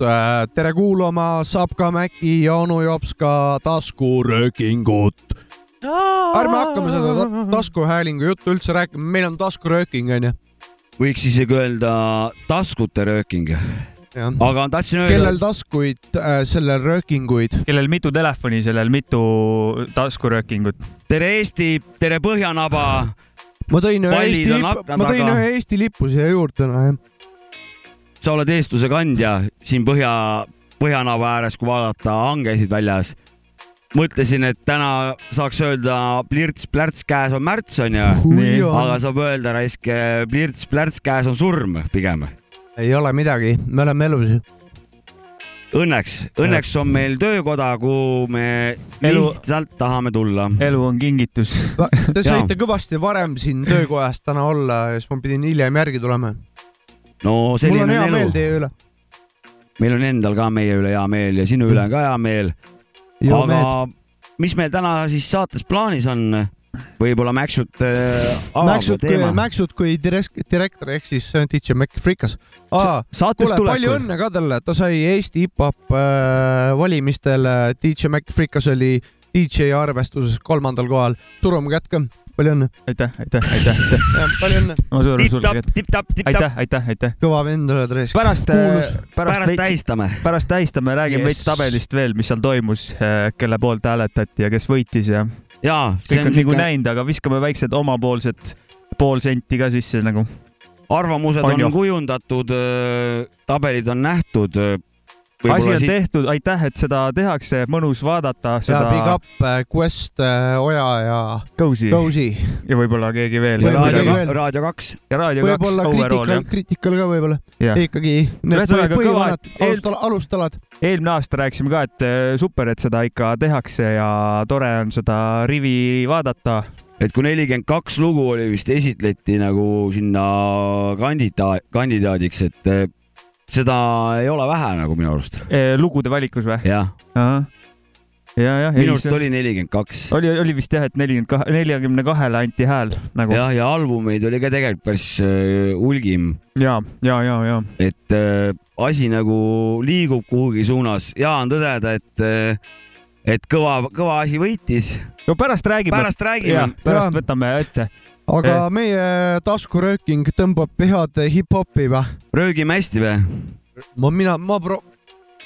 no nii, tere kuulama Sapka Mäki ja onu Jops ka taskuröökingut. ärme hakkame seda ta taskuhäälingu juttu üldse rääkima, meil on taskurööking onju. võiks isegi öelda taskute rööking. aga tahtsin öelda. kellel taskuid äh,, sellel röökinguid. kellel mitu telefoni, sellel mitu taskuröökingut. tere Eesti, tere Põhjanaba. ma tõin ühe Eesti lipu, ma tõin ühe Eesti lipu siia juurde täna jah sa oled eestluse kandja siin põhja, põhjanava ääres, kui vaadata hangesid väljas. mõtlesin, et täna saaks öelda plirts-plärts, käes on märts onju, aga saab öelda raisk plirts-plärts, käes on surm pigem. ei ole midagi, me oleme elus õnneks, õnneks on meil töökoda, kuhu me elu... lihtsalt tahame tulla. elu on kingitus. Te saite kõvasti varem siin töökojas täna olla ja siis ma pidin hiljem järgi tulema no selline mul on hea elu. meel teie üle. meil on endal ka meie üle hea meel ja sinu üle on ka hea meel. aga meed. mis meil täna siis saates plaanis on? võib-olla Mäksut äh, Mäksut kui, Mäksut kui direkt, direktor ehk siis DJ Mac Frikas. kuule, palju õnne ka talle, ta sai Eesti hip-hop äh, valimistel, DJ Mac Frikas oli DJ arvestuses kolmandal kohal. surume kätt ka palju õnne. aitäh, aitäh, aitäh, aitäh. palju õnne. ma suren sulle kätt. tipp-tapp, tipp-tapp. aitäh, aitäh, aitäh. kõva vend oled reis. pärast, pärast, pärast tähistame. pärast tähistame, räägime yes. veits tabelist veel, mis seal toimus, eh, kelle poolt hääletati ja kes võitis ja. jaa. kõik on, nagu näinud, aga viskame väiksed omapoolsed pool senti ka sisse nagu. arvamused on, on kujundatud, eh, tabelid on nähtud asi on siit... tehtud, aitäh, et seda tehakse, mõnus vaadata seda.... ja big up äh, Quest, äh, Oja ja Cozy, Cozy. ja võib-olla keegi veel. raadio, raadio kaks. ja Raadio kaks. võib-olla Critical, Critical ka võib-olla. ikkagi need põhivanad eel... alustalad. eelmine aasta rääkisime ka, et äh, super, et seda ikka tehakse ja tore on seda rivi vaadata et kui nelikümmend kaks lugu oli vist esitleti nagu sinna kandidaat, kandidaadiks, et seda ei ole vähe nagu minu arust. lugude valikus või? jah. ja, jah. minu arust oli nelikümmend kaks. oli, oli vist jah, et nelikümmend kahe, neljakümne kahele anti hääl nagu. jah, ja albumeid oli ka tegelikult päris äh, hulgim. ja, ja, ja, ja. et äh, asi nagu liigub kuhugi suunas ja on tõdeda, et äh, et kõva, kõva asi võitis. no pärast räägime. pärast räägime. pärast ja. võtame ette aga eh. meie taskurööking tõmbab head hip-hopi või? röögime hästi või? ma, mina, ma pro-.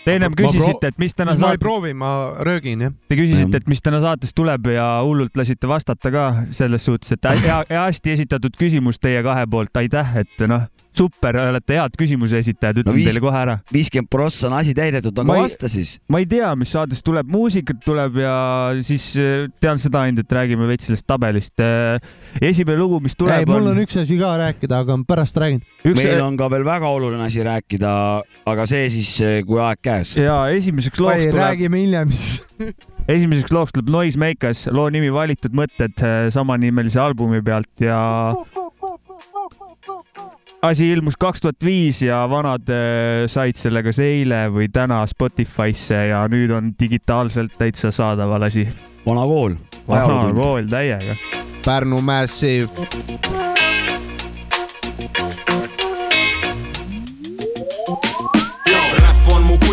Te ennem küsisite, et mis täna saates. ma ei proovi, ma röögin jah. Te küsisite, et mis täna saates tuleb ja hullult lasite vastata ka selles suhtes, et hea, hästi esitatud küsimus teie kahe poolt, aitäh, et noh super, olete head küsimuse esitajad, ütlen no, viis, teile kohe ära. viiskümmend prossa on asi täidetud, aga vasta siis. ma ei tea, mis saates tuleb, muusikat tuleb ja siis eh, tean seda ainult, et räägime veits sellest tabelist. Eh, esimene lugu, mis tuleb. ei, mul on üks asi ka rääkida, aga pärast räägin. meil on ka veel väga oluline asi rääkida, aga see siis, eh, kui aeg käes. ja esimeseks looks tuleb. räägime hiljem siis esimeseks looks tuleb Noisemakers, loo nimi Valitud mõtted samanimelise albumi pealt ja asi ilmus kaks tuhat viis ja vanad äh, said selle kas eile või täna Spotify'sse ja nüüd on digitaalselt täitsa saadaval asi. vana kool. vana kool täiega. Pärnu Massive.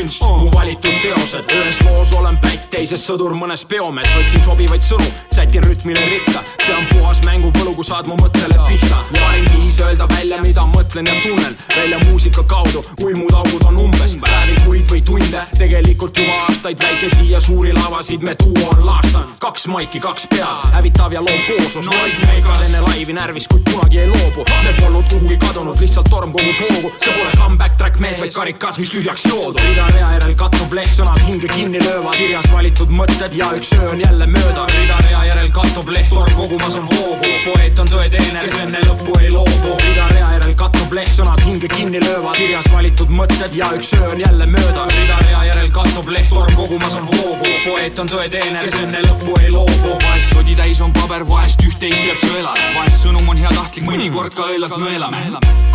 Kunst oh., mu valitud teosed, ühes loos olen pätt, teises sõdur, mõnes peomees, võtsin sobivaid sõnu, sätin rütmile ritta, see on puhas mänguvõlu, kui saad mu mõttele pihta. parim viis öelda välja, mida mõtlen ja tunnen, välja muusika kaudu, uimud augud on umbes, päevi, kuid või tunde, tegelikult juba aastaid väikesi ja suuri lavasid me duo on laastanud. kaks maiki, kaks pead, hävitav ja loov kooslus, noismeikas enne laivi närvis, kuid kunagi ei loobu. me polnud kuhugi kadunud, lihtsalt torm kogus hoogu, see pole comeback track mees, vaid karikas, mis tühjaks joodud. Rea järel kattub leht, sõnad hinge kinni löövad, kirjas valitud mõtted ja üks öö on jälle mööda. rida rea järel kattub leht, torm kogumas on hoogu, poeet on tõe teener, kes enne lõppu ei loobu. rida rea järel kattub leht, sõnad hinge kinni löövad, kirjas valitud mõtted ja üks öö on jälle mööda. rida rea järel kattub leht, torm kogumas on hoogu, poeet on tõe teener, kes enne lõppu ei loobu. vahest sodi täis on paber, vahest üht-teist jääb sõelale, vahest sõnum on heatahtlik, mõnikord ka õelalt nõelame.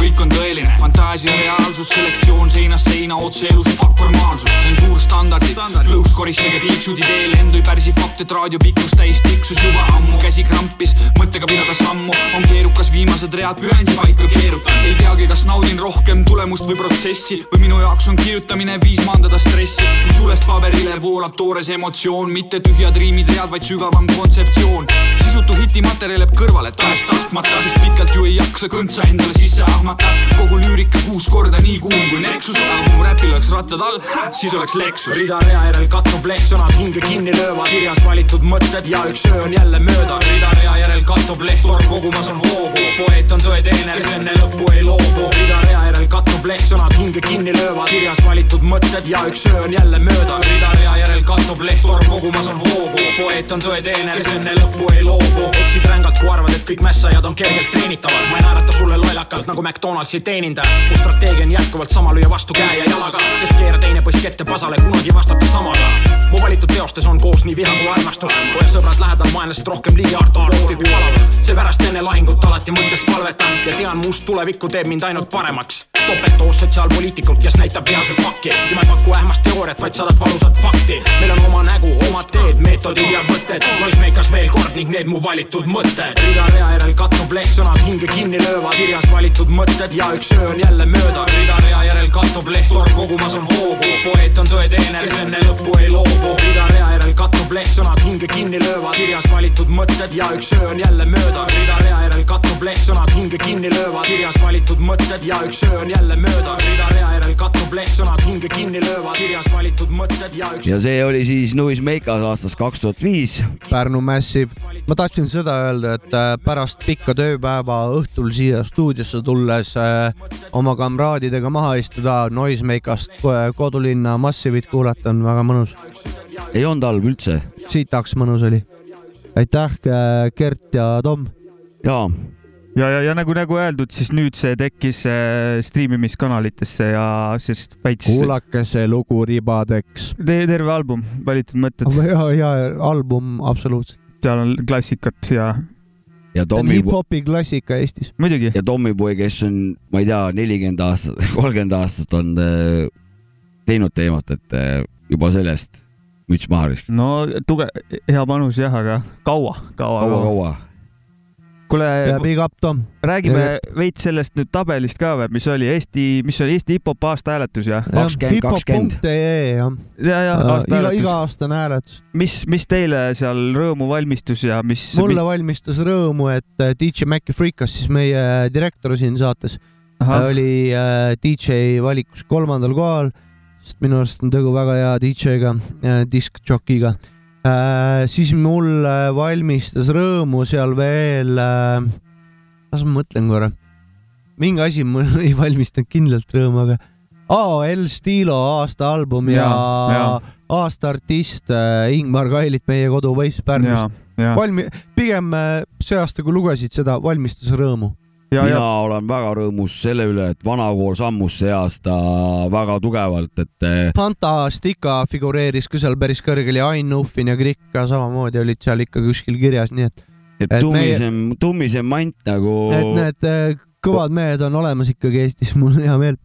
kõik on tõeline, fantaasia, reaalsus, selektsioon seinast seina, otse elus, fuck formaalsus tsensuurstandardid Flõust koristage piiksud ideel end ei pärsi fakt, et raadio pikkus täis tiksus juba ammu käsi krampis, mõttega pidada sammu on keerukas, viimased read pürendi paika keerutan, ei tea teagi, kas naudin rohkem tulemust või protsessi või minu jaoks on kirjutamine viis maandada stressi. kui sulest paberile voolab toores emotsioon, mitte tühjad riimid, read, vaid sügavam kontseptsioon. sisutu hitimaterjal jääb kõrvale tahes-tahtmata, sest pikalt ju ei jaksa kõntsa endale sisse ahmata. kogu lüürika kuus korda nii kuum kui Nexus, aga mu räpil oleks rattad all, siis oleks Lexus. rida-rea järel kattub leht, sõnad hinge kinni löövad, kirjas valitud mõtted ja üks öö on jälle mööda. rida-rea järel kattub leht, torm kogumas on hoogu, poeet on tõeteene, kes enne lõppu ei loobu. rida-rea järel kattub leht, sõnad hinge kinni löövad, kirjas valitud mõtted ja üks öö on jälle mööda. rida-rea järel kattub leht, torm kogumas on hoogu, poeet on tõeteene, kes enne lõppu ei loobu. eksid rängalt, kui arvad, et kõik mässajad on kergelt treenitavad, ma ei naerata sulle lollakalt nagu McDonaldsi teenindaja. mu strateegia on jätkuvalt sama, lüüa vastu käe ja jalaga, sest keera teine põsk ette pasale, kunagi vastata samaga. mu valitud teostes on koos nii viha kui armastus, hoia sõbrad lähedal, vaenlased rohkem ligi harta, flooti kui palavust. seepärast enne lahingut alati mõttes palvetan ja tean, mu ust tulevikku teeb mind ainult paremaks. topeltdoos sotsiaalpoliitikult, kes näitab vihaselt fakki ja ma ei paku ähmast teooriat, vaid sadat valusat fakti. meil on oma nägu, omad teed, meetodid ja võtted, noismeikas veel kord ning need mu valitud mõtted. rida-rea järel kattub leht, sõnad hinge kinni löövad, kirjas valitud mõtted ja üks öö on jälle möödas. rida-rea järel kattub leht, torm kogumas on hoogu, poeet on tõeteener, kes enne lõppu ei loobu. rida-rea järel kattub leht, sõnad hinge kinni löövad, kirjas valitud mõtted ja üks öö on jälle möödas. rida-rea järel kattub leht, sõnad hinge kinni löövad, kirjas valitud mõtted ja üks öö on jälle möödas. rida-rea järel kattub leht, sõnad hinge kinni löövad, kirjas valitud mõtted ja üks. ja see oli siis Louis Meikas aastast kaks tuhat viis. Pärnu Massive. ma tahtsin seda öelda, et äh, pärast pikka tööpäeva õhtul siia stuudiosse tulles äh, oma kamraadidega maha istuda, Noisemakast kodulinna Massive'it kuulata on väga mõnus. ei olnud halb üldse. sitaks mõnus oli. aitäh, Gert ja Tom. jaa ja, ja, ja nagu, nagu öeldud, siis nüüd see tekkis äh, striimimiskanalitesse ja siis veits. kuulake see lugu Ribadeks Te. terve album, valitud mõtted. ja, ja album absoluutselt. seal on klassikat ja. ja Tommy. hip-hopi klassika Eestis. muidugi. ja Tommyboy, kes on, ma ei tea, nelikümmend aastat, kolmkümmend aastat on äh, teinud teemat, et äh, juba sellest müts maha risk. no tuge-, hea panus jah, aga kaua, kaua, kaua, kaua kuule, big up Tom. räägime veits sellest nüüd tabelist ka või, mis oli Eesti, mis oli Eesti hip-hop aasta hääletus jah? kakskümmend, kakskümmend. jah. ja, ja aasta hääletus. iga-aastane hääletus. mis, mis teile seal rõõmu valmistus ja mis? mulle mis... valmistas rõõmu, et äh, DJ Maci Freekas, siis meie direktor siin saates, oli äh, DJ valikus kolmandal kohal, sest minu arust on tegu väga hea DJ-ga äh,, diskjokiga Äh, siis mul valmistas rõõmu seal veel äh,, las ma mõtlen korra, mingi asi mul ei valmistanud kindlalt rõõmu, aga oh, El Stilo aasta album ja, ja, ja. aasta artist Ingmar Kailit meie kodu Wise Pärnust. valmi-, pigem see aasta, kui lugesid seda, valmistas rõõmu Ja, mina ja. olen väga rõõmus selle üle, et vanakool sammus see aasta väga tugevalt, et. Eh, Fantastica figureeris ka seal päris kõrgel ja Ain Nuffin ja Krikk ka samamoodi olid seal ikka kuskil kirjas, nii et. et, et tummisem meie..., tummisem mant nagu. et need eh, kõvad mehed on olemas ikkagi Eestis, mul on hea meel.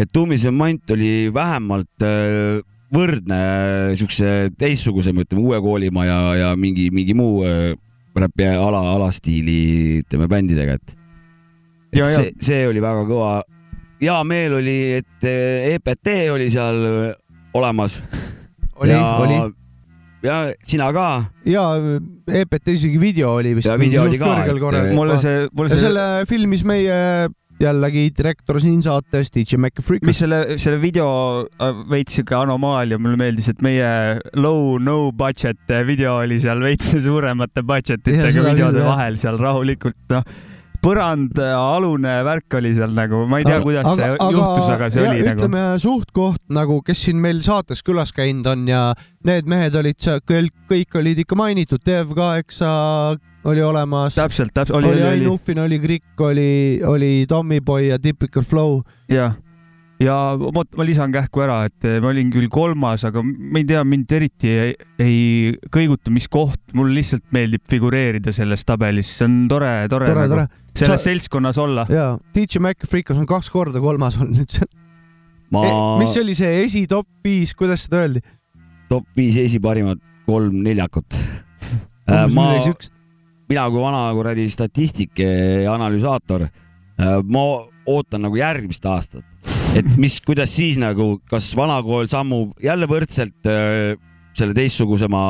et tummisem mant oli vähemalt eh, võrdne siukse teistsuguse, ütleme uue koolimaa ja, ja mingi, mingi muu räpi ala, alastiili, ütleme bändidega, et et ja, see, see oli väga kõva. hea meel oli, et EPT eh, e oli seal eh, olemas. oli, oli. ja sina ka. ja EPT isegi video oli vist. ja video oli ka. mulle see, mulle see. selle filmis meie jällegi direktor siin saates, DJ McFreak. mis selle, selle video äh, veits siuke anomaalia, mulle meeldis, et meie low no budget video oli seal veits suuremate budget itega videode vahel seal rahulikult, noh põrandaalune värk oli seal nagu, ma ei tea, kuidas aga, see aga, juhtus, aga see ja, oli ütleme, nagu. ütleme suht-koht nagu, kes siin meil saates külas käinud on ja need mehed olid seal, kõik olid ikka mainitud, Dev8 oli olemas. täpselt, täpselt. oli, oli Ain Uffin, oli Krikk, oli, oli Tommyboy ja Typical Flow. jah ja vot ma lisan kähku ära, et ma olin küll kolmas, aga ma ei tea, mind eriti ei, ei kõiguta, mis koht, mulle lihtsalt meeldib figureerida selles tabelis, see on tore, tore, tore, nagu tore. Selles Sa... seltskonnas olla. ja, DJ Mac Freekas on kaks korda kolmas olnud nüüd seal ma... E,. mis oli see esi top viis, kuidas seda öeldi? top viis esiparimad kolm neljakut äh, ma, mina kui vana kuradi statistik ja analüsaator, äh, ma ootan nagu järgmist aastat, et mis, kuidas siis nagu, kas vanakool sammub jälle võrdselt äh, selle teistsugusema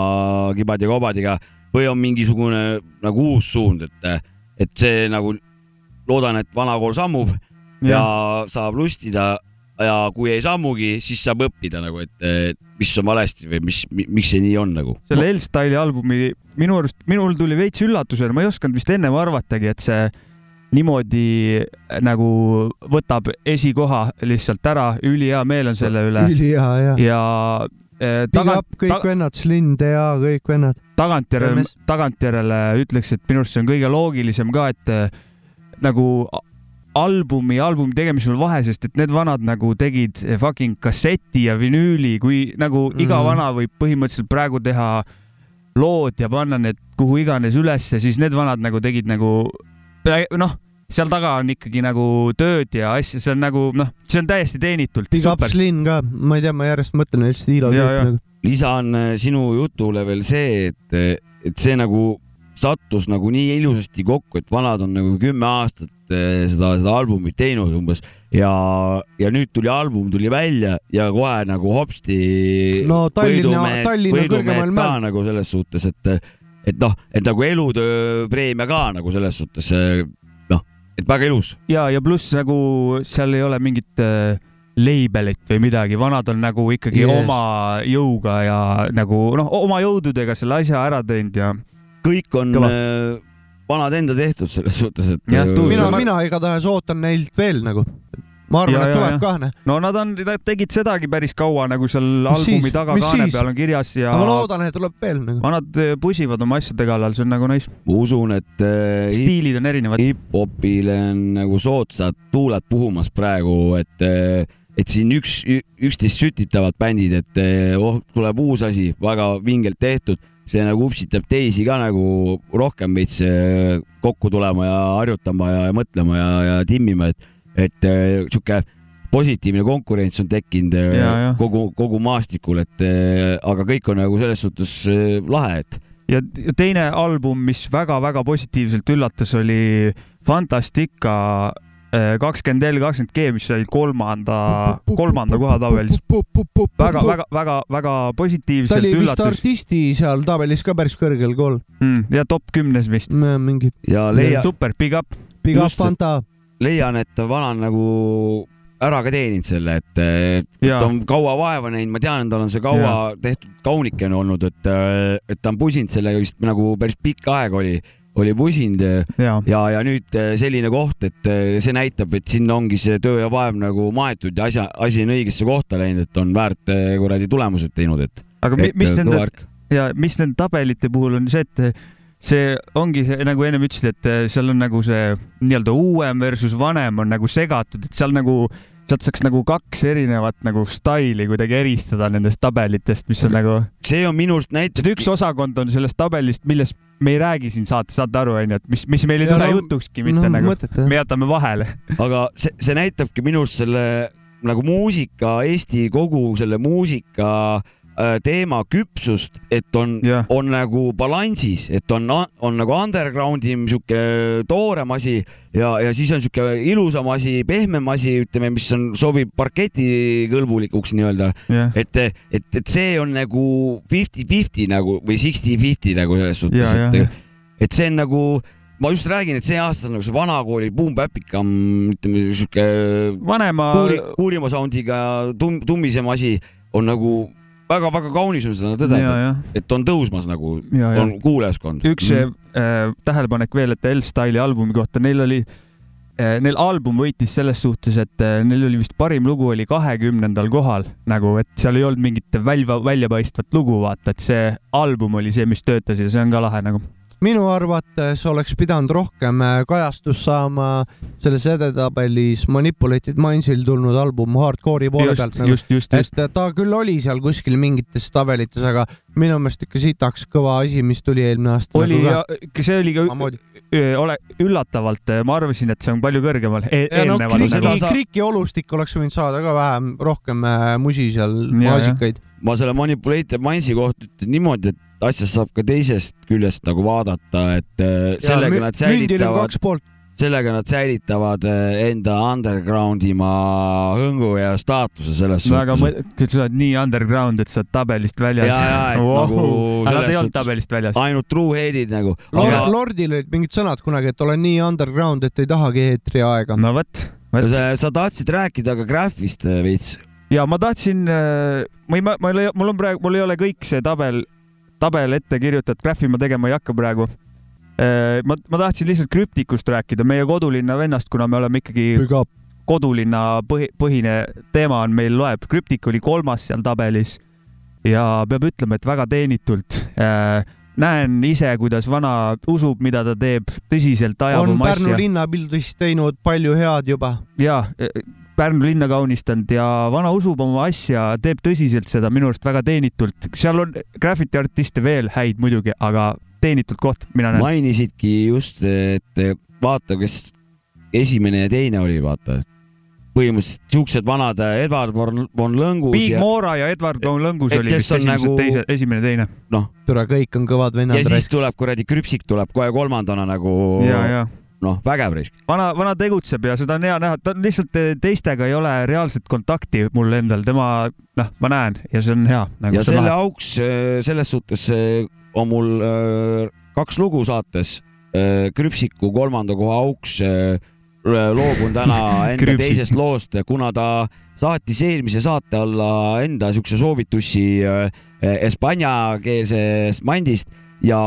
kibadi ja kobadiga või on mingisugune nagu uus suund, et, et see nagu loodan, et vanakool sammub ja, ja saab lustida ja kui ei sammugi, siis saab õppida nagu, et mis on valesti või mis, miks see nii on nagu. selle L-Style'i albumi minu arust, minul tuli veits üllatusena, ma ei osanud vist ennem arvatagi, et see niimoodi nagu võtab esikoha lihtsalt ära, ülihea meel on selle üle. ülihea, jah. ja tagant, kõik ta, vennad, Slim, Dea, kõik vennad. tagantjärele, tagantjärele ütleks, et minu arust see on kõige loogilisem ka, et eh, nagu albumi, albumi tegemisel vahe, sest et need vanad nagu tegid fucking kasseti ja vinüüli, kui nagu mm. iga mhm. vana võib põhimõtteliselt praegu teha lood ja panna need kuhu iganes ülesse, siis need vanad nagu tegid nagu noh, seal taga on ikkagi nagu tööd ja asja, see on nagu noh, see on täiesti teenitult. Big up Slin ka, ma ei tea, ma järjest mõtlen, et stiil on nagu. lisan äh, sinu jutule veel see, et, et see nagu sattus nagu nii ilusasti kokku, et vanad on nagu kümme aastat eh, seda, seda albumit teinud umbes ja, ja nüüd tuli album tuli välja ja kohe nagu hopsti. no Tallinna, Tallinna kõrgemal mäel. nagu selles suhtes, et, et noh, et nagu elutööpreemia ka nagu selles suhtes noh, et väga ilus. ja, ja pluss nagu seal ei ole mingit äh, leibelit või midagi, vanad on nagu ikkagi yes. oma jõuga ja nagu noh, oma jõududega selle asja ära teinud ja kõik on Kõla. Äh, vanad enda tehtud selles suhtes, et. Äh, mina, mina igatahes ootan neilt veel nagu ma arvan, et tuleb ka. Noh. no nad on, nad tegid sedagi päris kaua nagu seal mis albumi tagakaane peal on kirjas ja. ma loodan, et tuleb veel nagu. Vanad äh, pusivad oma asjade kallal, see on nagu nice. ma usun, et äh, stiilid on erinevad. hip-hopile on nagu soodsad tuuled puhumas praegu, et äh, et siin üks, üksteist sütitavad bändid, et oh, tuleb uus asi, väga vingelt tehtud see nagu upsitab teisi ka nagu rohkem veits äh, kokku tulema ja harjutama ja, ja mõtlema ja, ja timmima, et, et äh, sihuke positiivne konkurents on tekkinud äh, ja, ja. kogu, kogu maastikul, et aga kõik on nagu selles suhtes lahe, et. ja teine album, mis väga-väga positiivselt üllatas, oli Fantastica kakskümmend L, kakskümmend G, mis sai kolmanda, kolmanda koha tabelis. väga, väga, väga, väga positiivselt üllatus. ta oli vist artisti seal tabelis ka päris kõrgel kool mm,. ja top kümnes vist. mingi. ja leia. super, big up. Big up, Fanta. Leian, et vana on nagu ära ka teeninud selle, et, et ta on kaua vaeva näinud, ma tean, tal on see kaua ja. tehtud kaunikene olnud, et, et ta on pusinud sellega vist nagu päris pikka aega oli oli pusinud ja, ja, ja nüüd äh, selline koht, et äh, see näitab, et sinna ongi see töö ja vaev nagu maetud ja asja, asi on õigesse kohta läinud, et on väärt äh, kuradi tulemused teinud, et. aga et, mis nende ja mis nende tabelite puhul on see, et see ongi see, nagu ennem ütlesid, et seal on nagu see nii-öelda uuem versus vanem on nagu segatud, et seal nagu sealt saaks nagu kaks erinevat nagu staili kuidagi eristada nendest tabelitest, mis on nagu. see on minu arust näitab. üks osakond on sellest tabelist, millest me ei räägi siin saates, saate aru, onju, et mis, mis meil ei tule no, jutukski mitte no, nagu, me jätame vahele. aga see, see näitabki minu arust selle nagu muusika, Eesti kogu selle muusika äh, Äh, teema küpsust, et on yeah., on nagu balansis, et on, on nagu underground'im sihuke toorem asi ja, ja siis on sihuke ilusam asi, pehmem asi, ütleme, mis on, sobib parketikõlbulikuks nii-öelda yeah.. et, et, et see on nagu fifty-fifty nagu või sixty-fifty nagu selles suhtes yeah,, et yeah., et see on nagu ma just räägin, et see aasta on nagu see vanakooli boom-bapikam, ütleme sihuke vanema kuuri, kuurima sound'iga tum, tummisem asi on nagu väga-väga kaunis on seda tõdeda, et on tõusmas nagu, on kuulajaskond. üks mm. äh, tähelepanek veel, et L-Style'i albumi kohta, neil oli äh,, neil album võitis selles suhtes, et äh, neil oli vist parim lugu oli kahekümnendal kohal nagu, et seal ei olnud mingit välja, väljapaistvat lugu, vaata, et see album oli see, mis töötas ja see on ka lahe nagu minu arvates oleks pidanud rohkem äh, kajastust saama selles edetabelis Manipulated Mindsil tulnud album Hardcore'i poole pealt nagu.. just, just, just. et ta küll oli seal kuskil mingites tabelites, aga minu meelest ikka sitaks kõva asi, mis tuli eelmine aasta. oli nagu ja see oli ka ole üllatavalt, ma arvasin, et see on palju kõrgemal e. No, kriki, nagu. kriki olustik oleks võinud saada ka vähem, rohkem äh, musi seal, maasikaid. ma selle Manipulated Mindsi kohta ütlen niimoodi, et asjast saab ka teisest küljest nagu vaadata, et äh, sellega ja, nad säilitavad, sellega nad säilitavad eh, enda undergroundimaa hõngu ja staatuse selles väga suhtes. väga, sa oled nii underground, et sa oled tabelist väljas. ja, ja, et wow. nagu. aga nad ei olnud tabelist väljas. ainult truehead'id nagu Lord,. Aga... Lordil olid mingid sõnad kunagi, et olen nii underground, et ei tahagi eetriaega. no vot, vot. sa, sa tahtsid rääkida ka Graphist eh, veits. ja ma tahtsin, eh, ma ei, ma ei ole, mul on praegu, mul ei ole kõik see tabel tabel ette kirjutatud, graafi ma tegema ei hakka praegu ma, ma tahtsin lihtsalt krüptikust rääkida, meie kodulinna vennast, kuna me oleme ikkagi kodulinna põhi, põhine teema on meil loeb. krüptik oli kolmas seal tabelis ja peab ütlema, et väga teenitult äh, näen ise, kuidas vana usub, mida ta teeb, tõsiselt ajab oma asja. on Pärnu linnapildis teinud palju head juba. ja, e, Pärnu linna kaunistanud ja vana usub oma asja, teeb tõsiselt seda minu arust väga teenitult. seal on graffiti artiste veel häid muidugi, aga teenitud koht, mina näen. mainisidki just, et vaata, kes esimene ja teine oli, vaata. põhimõtteliselt siuksed vanad Edward von Lõngus. Big ja... Mora ja Edward von Lõngus oli vist esimesed nagu... teise, esimene, teine. noh. tule, kõik on kõvad vennad. ja siis tuleb kuradi Krüpsik tuleb kohe kolmandana nagu. ja, ja noh, vägev risk. vana, vana tegutseb ja seda on hea näha, ta lihtsalt teistega ei ole reaalset kontakti mul endal, tema, noh, ma näen ja see on hea nagu. ja selle lahe. auks selles suhtes on mul äh, kaks lugu saates äh,. Krüpsiku kolmanda koha auks äh, loobun täna enda teisest loost, kuna ta saatis eelmise saate alla enda siukse soovitusi äh, hispaaniakeelsest mandist ja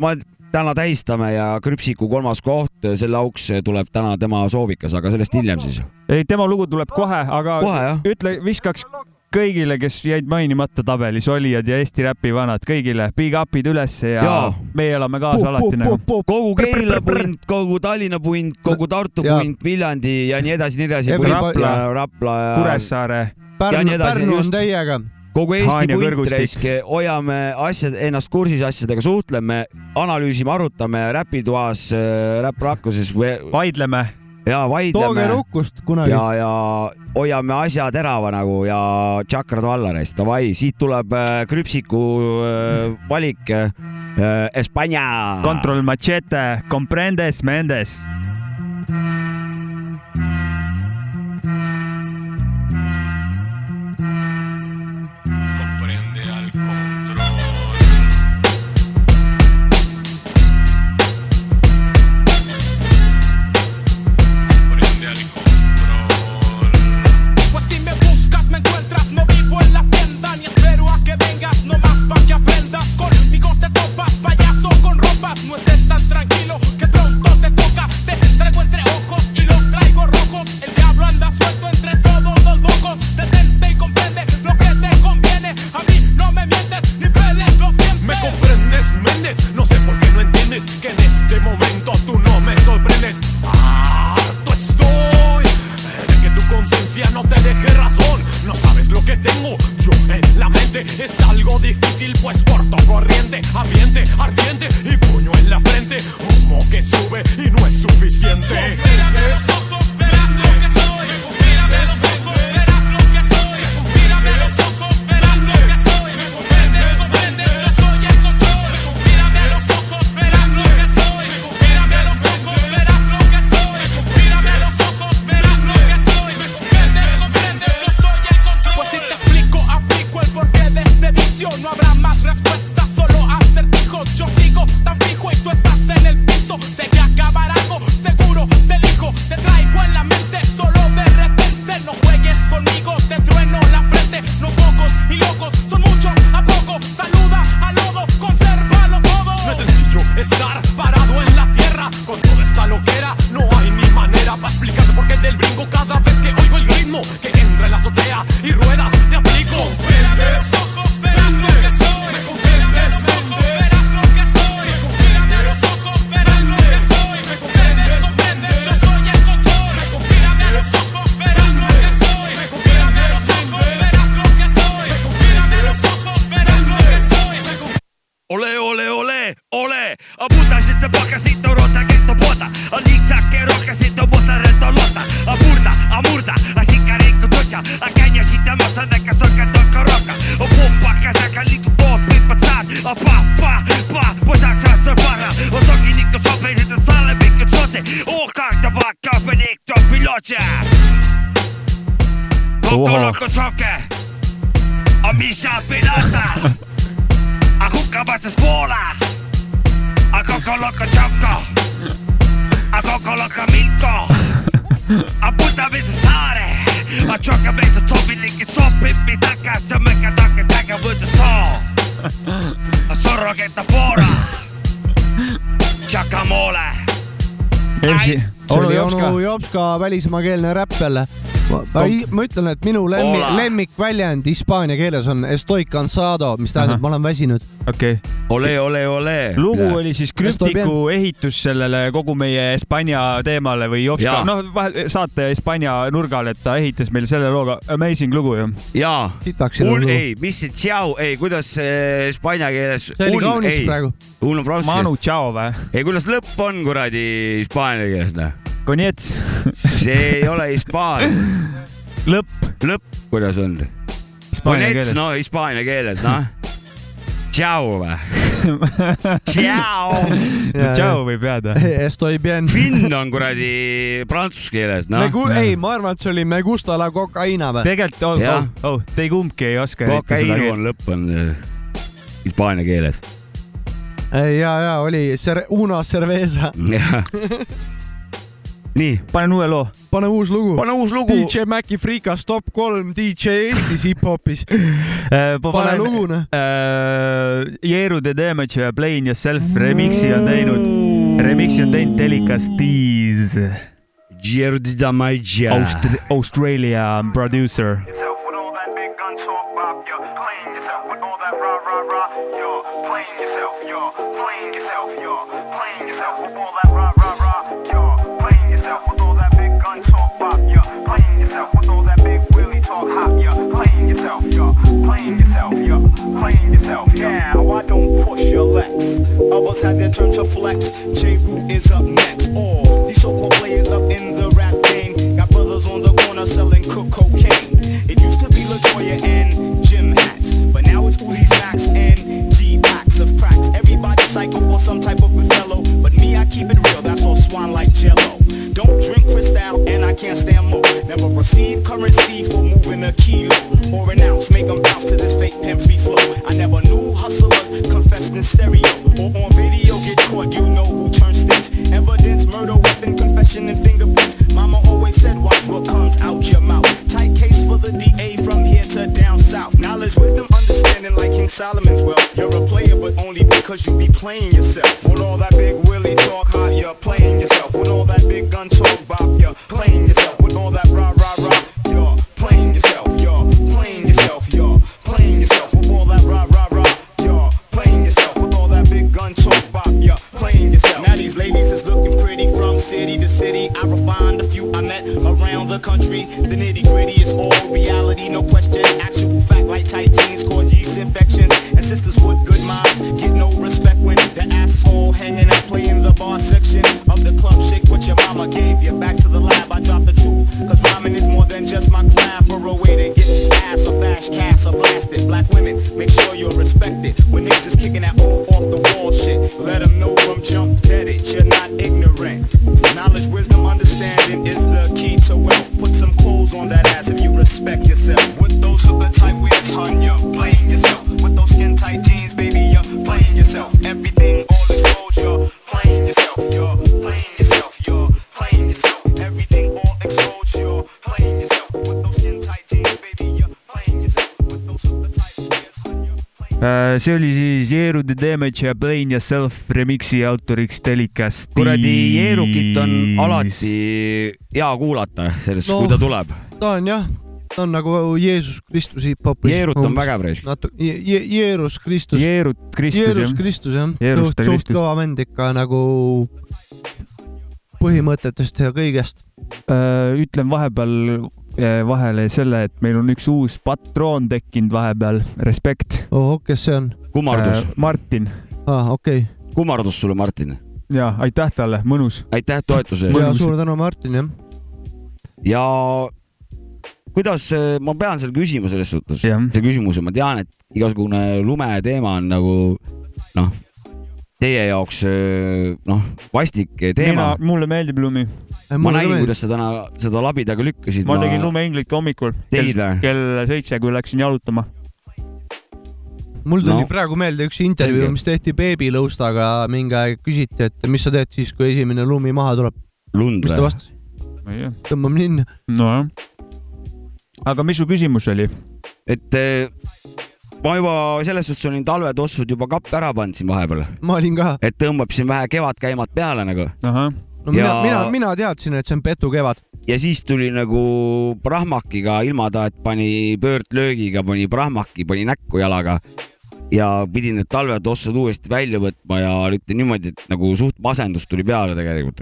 ma täna tähistame ja Krüpsiku kolmas koht, selle auks tuleb täna tema soovikas, aga sellest hiljem siis. ei, tema lugu tuleb kohe, aga kohe, ütle, viskaks kõigile, kes jäid mainimata tabelis, olijad ja Eesti räpi vanad, kõigile big up'id ülesse ja, ja. meie elame kaasa puh, alati puh, nagu. Kogu Keila punt, kogu Tallinna punt, kogu Tartu punt, Viljandi ja nii edasi, nii edasi. Rapla, Rapla ja Kuressaare. Pärnu, Pärnu on teiega kogu Eesti puntraisk, hoiame asjad, ennast kursis asjadega, suhtleme, analüüsime, arutame räpitoas, äh, räpprakkuses. vaidleme ja vaidleme. tooge rukkust kunagi. ja, ja hoiame asja terava nagu ja tšakrad valla reis. Davai, siit tuleb äh, krüpsiku äh, valik äh,. Espanja. Control machete, comprendes mendes välismaakeelne räpp jälle ma, ütlen, et minu lemmi, lemmikväljend hispaania keeles on estoy cansado, mis tähendab, ma olen väsinud. okei okay.. ole, ole, ole. lugu ja. oli siis krüptiku ehitus sellele kogu meie Hispaania teemale või Jopska, noh, saate Hispaania nurgal, et ta ehitas meile selle looga, amazing lugu ju. jaa. ei, mis see tšau, ei, kuidas hispaania keeles. see oli kaunis praegu. Manu tšau või? ei, kuidas lõpp on kuradi hispaania keeles, noh Konjets see ei ole hispaania. lõpp. lõpp, kuidas on? Konjets, no hispaania keeles, noh. Tšau või? Tšau. Tšau võib jääda. Estoy bien. Finn on kuradi prantsuse keeles, noh. ei, ma arvan, et see oli me gusta la cocaina või? tegelikult, oh, oh, oh, te kumbki ei oska. Kokaiinu on lõpp on äh, hispaania keeles. ja, ja oli Una Cerveza nii. panen uue loo. pane uus lugu. pane uus lugu. DJ Maci Freekas top kolm DJ Eestis hip-hopis äh, pane lugu, noh. Äh, Jeeru The Damage ja Plain Yourself remix'i on teinud, remix'i on teinud Delica Steez. Jeeru The Damage Aust. Australia producer. playing yourself, you're playing yourself, you're playing yourself with all that talk hop, yeah. Playing yourself, yeah. Playing yourself, yeah. Playing yourself. Now I don't push your legs. Others had their turn to flex. J. Root is up next. All these so-called players up in the rap game got brothers on the corner selling cook cocaine. It used to be Latoya and Jim hats, but now it's Uzi's Max and G packs of cracks. Everybody psycho or some type of good but me I keep it real. That's all swan like Jello. Don't drink crystal and I can't stand more. Never receive currency for moving a kilo or an ounce. Make them bounce to this fake pimp free flow. I never knew hustlers confessed in stereo or on video get caught. You know who turns states. Evidence, murder, weapon, confession, and fingerprints. Mama always said, watch what comes out your mouth. Tight case for the DA from here to down south. Knowledge, wisdom, understanding like King Solomon's wealth. You're a player, but only because you be playing yourself. With all that big Willie talk, hot, you're playing yourself. With all that big gun talk, bop, you're playing yourself. With all that rah, rah, rah, you're playing yourself. You're playing yourself. You're playing yourself. Damage ja Blame Yourself remix'i autoriks Telikast. kuradi Jeerukit on alati hea kuulata sellest no,, kui ta tuleb. ta on jah, ta on nagu Jeesus Kristus hip-hopis. Jeerut on vägev reis. natuke je, je, Jeerus Kristus. Jeerut Kristus Jeerus Kristus jah. suht kõva vend ikka nagu põhimõtetest ja kõigest. Äh, ütlen vahepeal vahele selle, et meil on üks uus patroon tekkinud vahepeal, respekt. oh, kes see on? kummardus äh,. Martin. aa ah,, okei okay.. kummardus sulle, Martin. ja aitäh talle, mõnus. aitäh toetuse eest. ja suur tänu, Martin, jah. ja kuidas, ma pean selle küsima selles suhtes, see küsimus ja ma tean, et igasugune lumeteema on nagu noh, teie jaoks noh, vastik teema. mulle meeldib lumi. ma nägin, kuidas sa täna seda labidaga lükkasid. ma tegin lumeinglit hommikul kell, kell seitse, kui läksin jalutama mul tuli no. praegu meelde üks intervjuu, mis tehti beebilõustaga mingi aeg, küsiti, et mis sa teed siis, kui esimene lumi maha tuleb. mis ta vastas? tõmbame linna. nojah. aga mis su küsimus oli? et eh, ma juba selles suhtes olin talvetossud juba kappe ära pannud siin vahepeal. ma olin ka. et tõmbab siin vähe kevadkäimad peale nagu. no mina ja..., mina, mina teadsin, et see on petukevad. ja siis tuli nagu prahmakiga ilmata, et pani pöördlöögiga, pani prahmaki, pani näkku jalaga ja pidin need talvetossud uuesti välja võtma ja ütlen niimoodi, et nagu suht masendus tuli peale tegelikult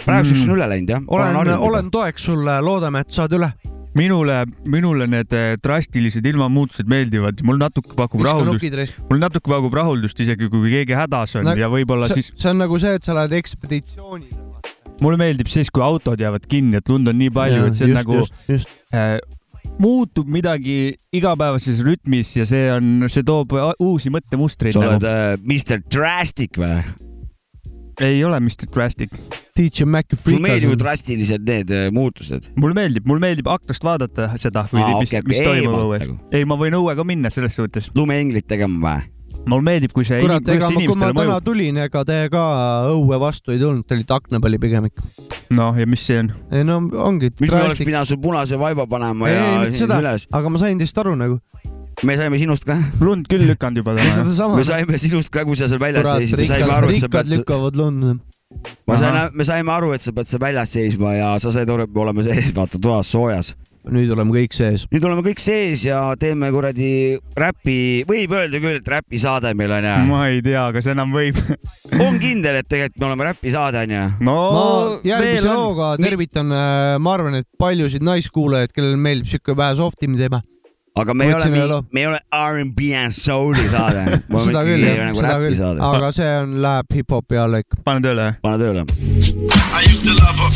praeguseks mm. on üle läinud jah. olen, olen toeks sulle, loodame, et saad üle minule, minule need eh, drastilised ilmamuutused meeldivad, mul natuke pakub Viska rahuldust, mul natuke pakub rahuldust isegi, kui keegi hädas on no, ja võib-olla siis. see on nagu see, et sa lähed ekspeditsioonile. mulle meeldib siis, kui autod jäävad kinni, et lund on nii palju, et see on just, nagu just, just. Äh, muutub midagi igapäevases rütmis ja see on, see toob uusi mõttemustreid. sa oled nagu. äh, Mr Drastic või? Ei ole Mr Drastic. DJ Maci Freekas. sulle meeldivad drastilised need äh, muutused? mulle meeldib, mulle meeldib aknast vaadata seda, mis, okay, mis toimub õues. Nagu. ei, ma võin õue ka minna selles suhtes. lumeenglit tegema või? mulle meeldib, kui see kurat, ega ma, kui ma täna mõjub. tulin, ega te ka õue vastu ei tulnud, te olite akna peal pigem ikka. noh, ja mis see on? ei no ongi. mis me oleks pidanud sul punase vaiba panema ei, ja ei, seda, üles? aga ma sain teist aru nagu me saime sinust ka. lund küll lükanud juba täna. me saime sinust ka, kui sa seal väljas seisid, rikkad lükkavad lund ma sain, me saime aru, et sa pead seal väljas seisma ja sa said aru, et me oleme sees, vaata toas soojas. nüüd oleme kõik sees. nüüd oleme kõik sees ja teeme kuradi räpi, võib öelda küll, et räpisaade meil on ja. ma ei tea, kas enam võib on kindel, et tegelikult me oleme räpisaade on ju? no ma järgmise looga tervitan, äh, ma arvan, et paljusid naiskuulajaid, kellele meeldib siuke vähe soft im teema aga me ei ole, me ei ole R'n'B and Soul'i saade. seda küll jah, nagu seda küll, aga see on, läheb hip-hopi alla ikka. pane tööle. pane tööle. I used to love her.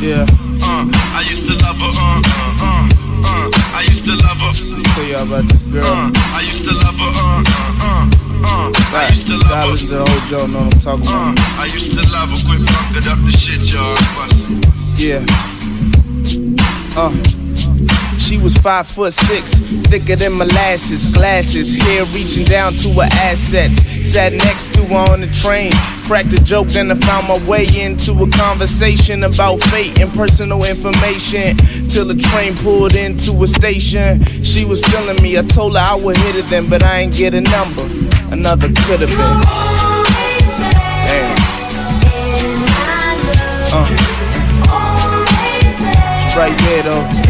Yeah. Uh, I used to love her. Uh, uh, uh, uh. I used to love her. Tell y'all about this girl. Uh, I used to love her. Uh, uh, uh, uh. I used to love her. listen to the whole Joe, know what I'm talking about. Uh, I used to love her. Quit fucking up the shit, y'all. Yeah. Uh. She was five foot six, thicker than molasses, glasses, hair reaching down to her assets. Sat next to her on the train, cracked a joke, then I found my way into a conversation about fate and personal information. Till the train pulled into a station. She was feeling me, I told her I would hit it then, but I ain't get a number. Another could have been. Damn. Uh. It's right there though.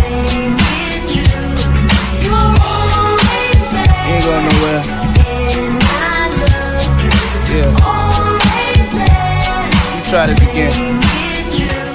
Try this again.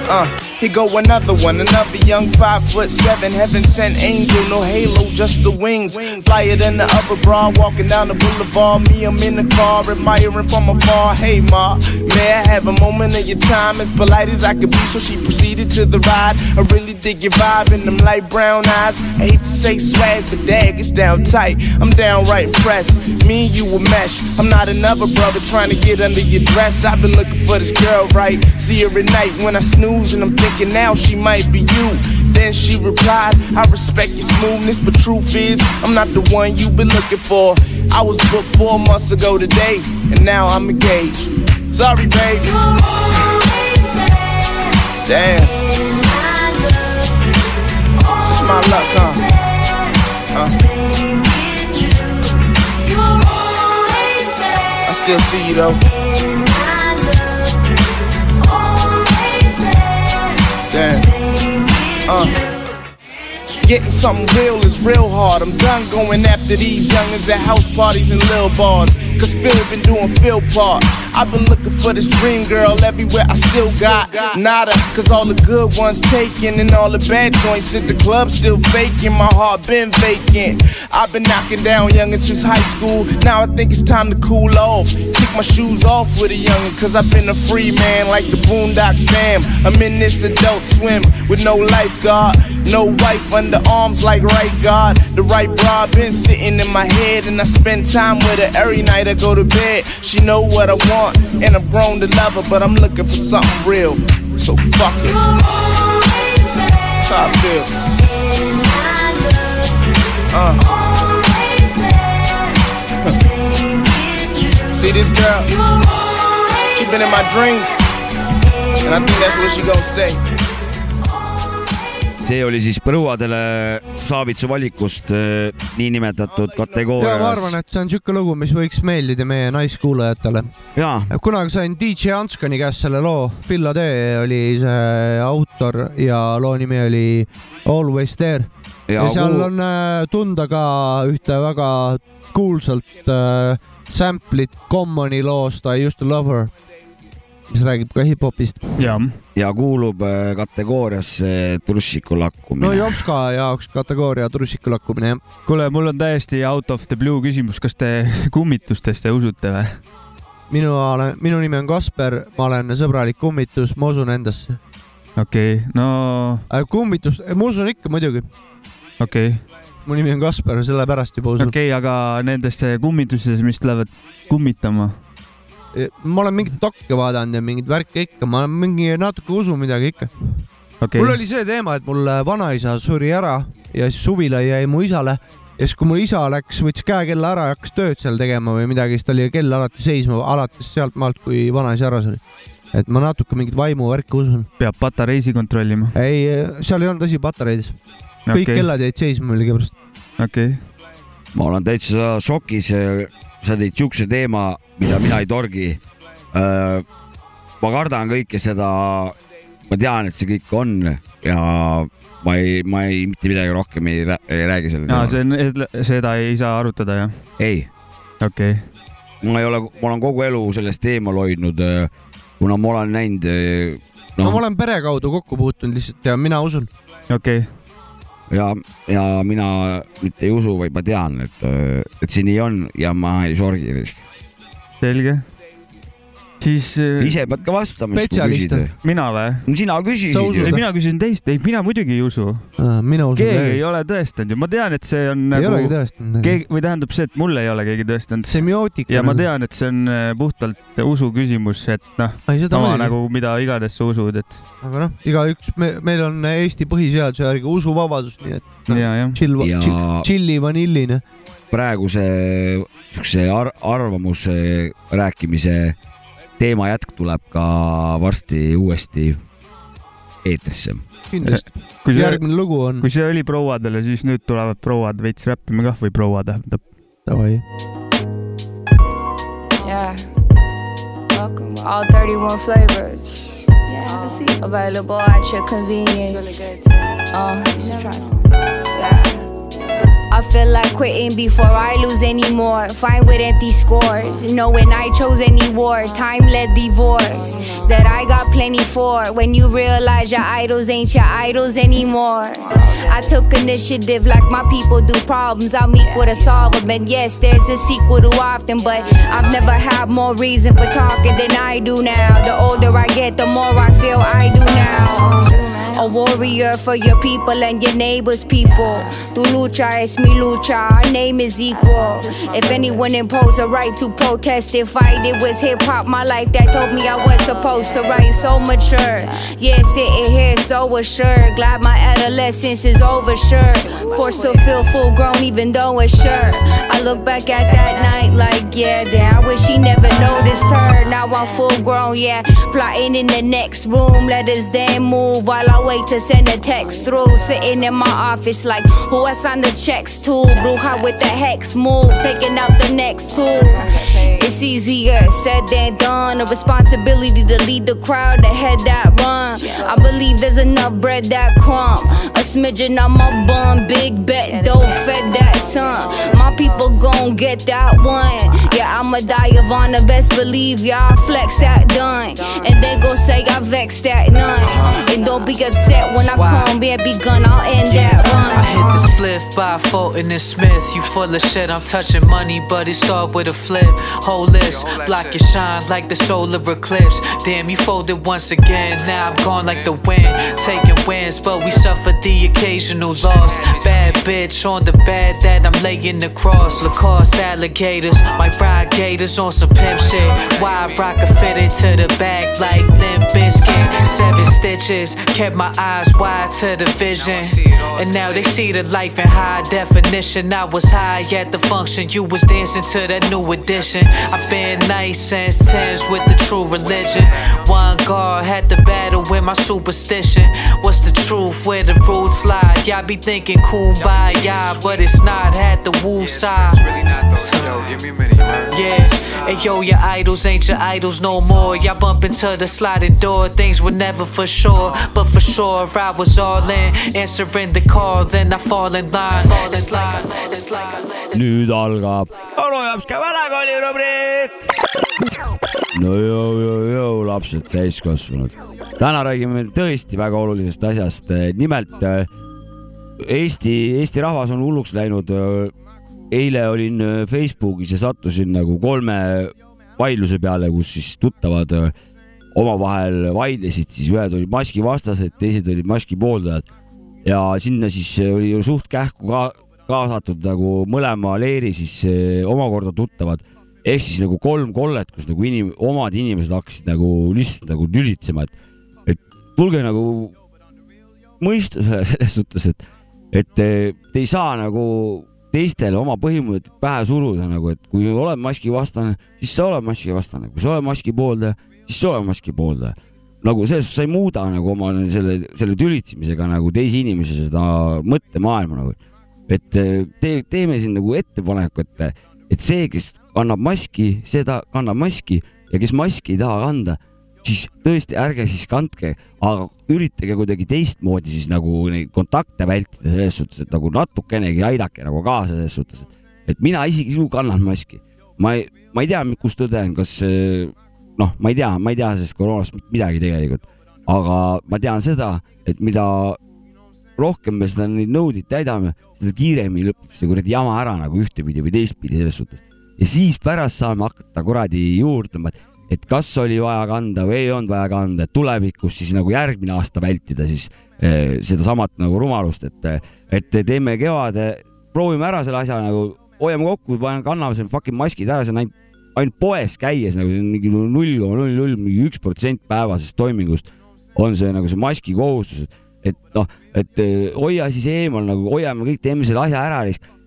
Uh. Here go another one, another young five foot seven, heaven sent angel, no halo, just the wings. Flyer than the other bra, walking down the boulevard. Me, I'm in the car, admiring from afar. Hey, ma, may I have a moment of your time? As polite as I could be, so she proceeded to the ride. I really dig your vibe in them light brown eyes. I hate to say swag, but dag, it's down tight. I'm downright impressed. Me and you a mesh. I'm not another brother trying to get under your dress. I've been looking for this girl, right? See her at night when I snooze and I'm thinking now she might be you. Then she replied, I respect your smoothness, but truth is, I'm not the one you've been looking for. I was booked four months ago today, and now I'm engaged. Sorry, baby. Damn. Just my luck, huh? huh? I still see you though. Getting something real is real hard. I'm done going after these youngins at house parties and lil bars. Cause Phil been doing Phil part. I've been looking for this dream girl everywhere, I still got nada. Cause all the good ones taken and all the bad joints at the club still faking. My heart been vacant. I've been knocking down youngin' since high school. Now I think it's time to cool off. Kick my shoes off with a youngin', cause I've been a free man like the Boondocks fam. I'm in this adult swim with no lifeguard. No wife under arms like right guard. The right bra been sitting in my head, and I spend time with her every night I go to bed. She know what I want, and I'm grown to love her, but I'm looking for something real. So fuck it. That's how I feel. Uh. See this girl? She been in my dreams, and I think that's where she gonna stay. See oli siis põruadele Saavitsu valikust äh, niinimetatud kategooria. ja ma arvan, et see on siuke lugu, mis võiks meeldida meie naiskuulajatele. kunagi sain DJ Anskani käest selle loo, Phil Ade oli see autor ja loo nimi oli Always There. ja, ja seal on äh, tunda ka ühte väga kuulsalt äh, sample'it Commoni loost I used to love her mis räägib ka hip-hopist. ja kuulub äh, kategooriasse trussiku lakkumine. no Jopska jaoks kategooria trussiku lakkumine, jah. kuule, mul on täiesti out of the blue küsimus, kas te kummitustesse usute või? minu minu nimi on Kasper, ma olen sõbralik kummitus, ma usun endasse. okei okay,, no. Äh, kummitus, ma usun ikka muidugi. okei okay mu nimi on Kasper, sellepärast juba usun. okei okay,, aga nendesse kummitusesse, mis lähevad kummitama, ma olen mingit dokke vaadanud ja mingeid värke ikka, ma mingi natuke usun midagi ikka okay.. mul oli see teema, et mul vanaisa suri ära ja siis suvila jäi mu isale ja siis, kui mu isa läks, võttis käekella ära ja hakkas tööd seal tegema või midagi, siis tal jäi kell alati seisma, alates sealt maalt, kui vanaisa ära suri. et ma natuke mingit vaimuvärki usun. peab patareisi kontrollima? ei, seal ei olnud asi patareides. kõik okay. kellad jäid seisma millegipärast. okei okay.. ma olen täitsa šokis sa tõid siukse teema, mida mina ei torgi. Äh, ma kardan kõike seda, ma tean, et see kõik on ja ma ei, ma ei, mitte midagi rohkem ei, ei räägi sellel teemal. see on, seda ei saa arutada, jah? ei. okei okay.. ma ei ole, ma olen kogu elu sellest eemal hoidnud, äh, kuna ma olen näinud no.. no ma olen pere kaudu kokku puutunud lihtsalt ja mina usun. okei okay ja, ja mina mitte ei usu, vaid ma tean, et, et see nii on ja ma ei sorgi. selge siis. Äh, ise pead ka vastama, siis kui küsid. mina või? sina küsisid ju. mina küsisin teist, ei, mina muidugi ei usu. mina usun. keegi ei ole tõestanud ju, ma tean, et see on ei nagu. ei olegi tõestanud. keegi või tähendab see, et mulle ei ole keegi tõestanud. semiootika. ja ma tean, et see on äh, puhtalt usu küsimus, et noh, sama nagu mida iganes sa usud, et. aga noh, igaüks, me, meil on Eesti põhiseaduse järgi usuvabadus, nii et no, chill, ja... chilli vanilline praeguse siukse ar arvamuse rääkimise teema jätk tuleb ka varsti uuesti eetrisse. kindlasti. järgmine lugu on. kui see oli prouadele, siis nüüd tulevad prouad veits räppima kah või proua tähendab. Davai. Yeah. Welcome. All 31 flavors. Yeah, have a seat. Available at your convenience. It's really good too. Uh, you should try some. Yeah. Feel like quitting before I lose anymore. Fine with empty scores, knowing I chose any war. Time led divorce that I got plenty for. When you realize your idols ain't your idols anymore. I took initiative like my people do. Problems I'll meet with a solver. And yes, there's a sequel to often, but I've never had more reason for talking than I do now. The older I get, the more I feel I do now. A warrior for your people and your neighbors' people. Tu lucha es mi lucha, our name is equal. If anyone imposed a right to protest and fight, it was hip hop, my life that told me I was supposed to write. So mature, yeah, sitting here so assured. Glad my adolescence is over, sure. Forced to feel full grown, even though it's sure. I look back at that night like, yeah, damn, I wish he never noticed her. Now I'm full grown, yeah, plotting in the next room. Let us then move while I wait to send a text through. Sitting in my office like, who I signed the checks to? Bruja with the hex move, taking out the next tool. It's easier said than done. A responsibility to lead the crowd, the head that run. I believe there's enough bread that crumb. A smidgen on my bum, big bet, don't fed that son. My people gon' get that one. Yeah, I'ma die of honor, best believe y'all flex that done. And they gon' say I vexed that none. And don't be upset when I come, be begun, I'll end that run. I hit the spliff by Fulton and Smith. You full of shit, I'm touching money, but it start with a flip. Whole list, block your shine like the solar eclipse. Damn, you folded once again, now I'm gone like the wind. Taking wins, but we suffer the occasional loss. Bad bitch on the bed that I'm laying across. Lacoste alligators, my ride gators on some pimp shit. Why rock a fitted to the back like Limp Biscuit. Seven stitches, kept my eyes wide to the vision. And now they see the life in high definition. I was high at the function, you was dancing to that new edition. I've been nice since 10s with the true religion. One guard had to battle with my superstition. What's the truth where the roots lie? Y'all be thinking kumbaya, but it's not. Had the woo side. Yeah, and yo, your idols ain't your idols no more. Y'all bump into the sliding door. Things were never for sure, but for sure I was all in. Answering the call, then I fall in line. It's like I, it's like I nüüd algab onu Japska vanakooli rubriik. no jõu, jõu, jõu, lapsed, täiskasvanud. täna räägime tõesti väga olulisest asjast. nimelt Eesti, Eesti rahvas on hulluks läinud. eile olin Facebookis ja sattusin nagu kolme vaidluse peale, kus siis tuttavad omavahel vaidlesid, siis ühed olid maskivastased, teised olid maski pooldajad ja sinna siis oli suht kähku ka kaasatud nagu mõlema leeri siis omakorda tuttavad ehk siis nagu kolm kollet, kus nagu inim-, omad inimesed hakkasid nagu lihtsalt nagu tülitsema, et, et tulge nagu mõistusele selles suhtes, et, et te, te ei saa nagu teistele oma põhimõtteid pähe suruda nagu, et kui oled maski vastane, siis sa oled maski vastane, kui sa oled maski pooldaja, siis sa oled maski pooldaja. nagu selles suhtes sa ei muuda nagu oma selle, selle tülitsemisega nagu teise inimese seda mõttemaailma nagu et te, teeme siin nagu ettepaneku, et, et see, kes kannab maski, see ta kannab maski ja kes maski ei taha kanda, siis tõesti ärge siis kandke, aga üritage kuidagi teistmoodi siis nagu neid kontakte vältida selles suhtes, et nagu natukenegi aidake nagu kaasa selles suhtes, et mina isiklikult kannan maski. ma ei, ma ei tea, kus tõde on, kas noh, ma ei tea, ma ei tea sellest koroonast midagi tegelikult, aga ma tean seda, et mida rohkem me seda, neid nõudeid täidame, seda kiiremini lõpeb see kuradi jama ära nagu ühtepidi või teistpidi selles suhtes. Ja siis pärast saame hakata kuradi juurdlema, et, kas oli vaja kanda või ei olnud vaja kanda, et tulevikus siis nagu järgmine aasta vältida siis eh, sedasamat nagu rumalust, et, et teeme kevade, proovime ära selle asja nagu, hoiame kokku, kanname selle fucking maskid ära, see on ainult, ainult poes käies nagu mingi null koma null null, mingi üks protsent päevasest toimingust on see nagu see maski kohustus, et et noh, et eh, hoia siis eemal nagu, hoiame kõik, teeme selle asja ära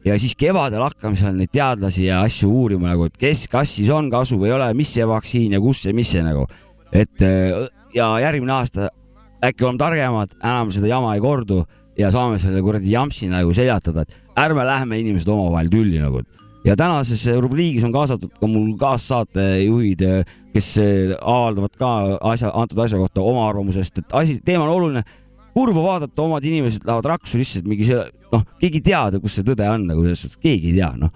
ja siis kevadel hakkame seal neid teadlasi ja asju uurima nagu, et kes, kas siis on kasu või ei ole, mis see vaktsiin ja kus ja mis see nagu, et eh, ja järgmine aasta äkki oleme targemad, enam seda jama ei kordu ja saame selle kuradi jampsi nagu seljatada, et ärme lähme inimesed omavahel tülli nagu. ja tänases rubriigis on kaasatud ka mul kaassaatejuhid, kes avaldavad ka asja, antud asja kohta oma arvamusest, et asi, teema on oluline kurva vaadata, omad inimesed lähevad raksu lihtsalt mingi see, noh, keegi ei tea, kus see tõde on nagu selles suhtes, keegi ei tea, noh.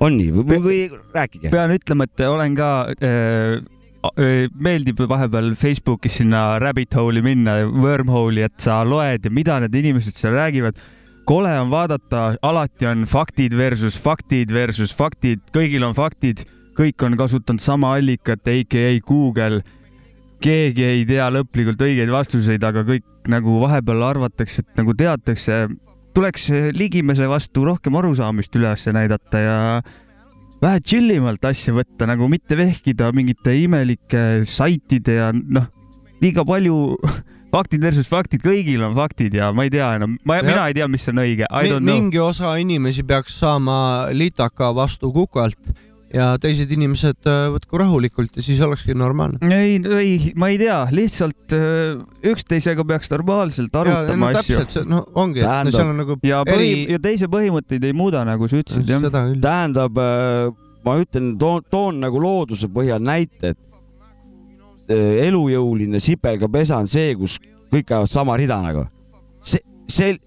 on nii või, või rääkige. pean ütlema, et olen ka äh, meeldib vahepeal Facebookis sinna rabbit hole'i minna, wormhole'i, et sa loed ja mida need inimesed seal räägivad. kole on vaadata, alati on faktid versus faktid versus faktid, kõigil on faktid, kõik on kasutanud sama allikat, AKA Google keegi ei tea lõplikult õigeid vastuseid, aga kõik nagu vahepeal arvatakse, et nagu teatakse. tuleks ligimese vastu rohkem arusaamist üles näidata ja vähe chill imalt asja võtta, nagu mitte vehkida mingite imelike saitide ja noh, liiga palju faktid versus faktid, kõigil on faktid ja ma ei tea enam, ma, mina ei tea, mis on õige. mingi osa inimesi peaks saama litaka vastu kukalt ja teised inimesed äh, võtku rahulikult ja siis olekski normaalne. ei, ei, ma ei tea, lihtsalt äh, üksteisega peaks normaalselt arutama ja, no, asju. no ongi, et seal on nagu ja põhi, eri... ja teise põhimõtteid ei muuda, nagu sa ütlesid, jah. tähendab, äh, ma ütlen, toon, toon nagu looduse põhjal näite, et äh, elujõuline sipelgapesa on see, kus kõik käivad sama rida nagu. see, see,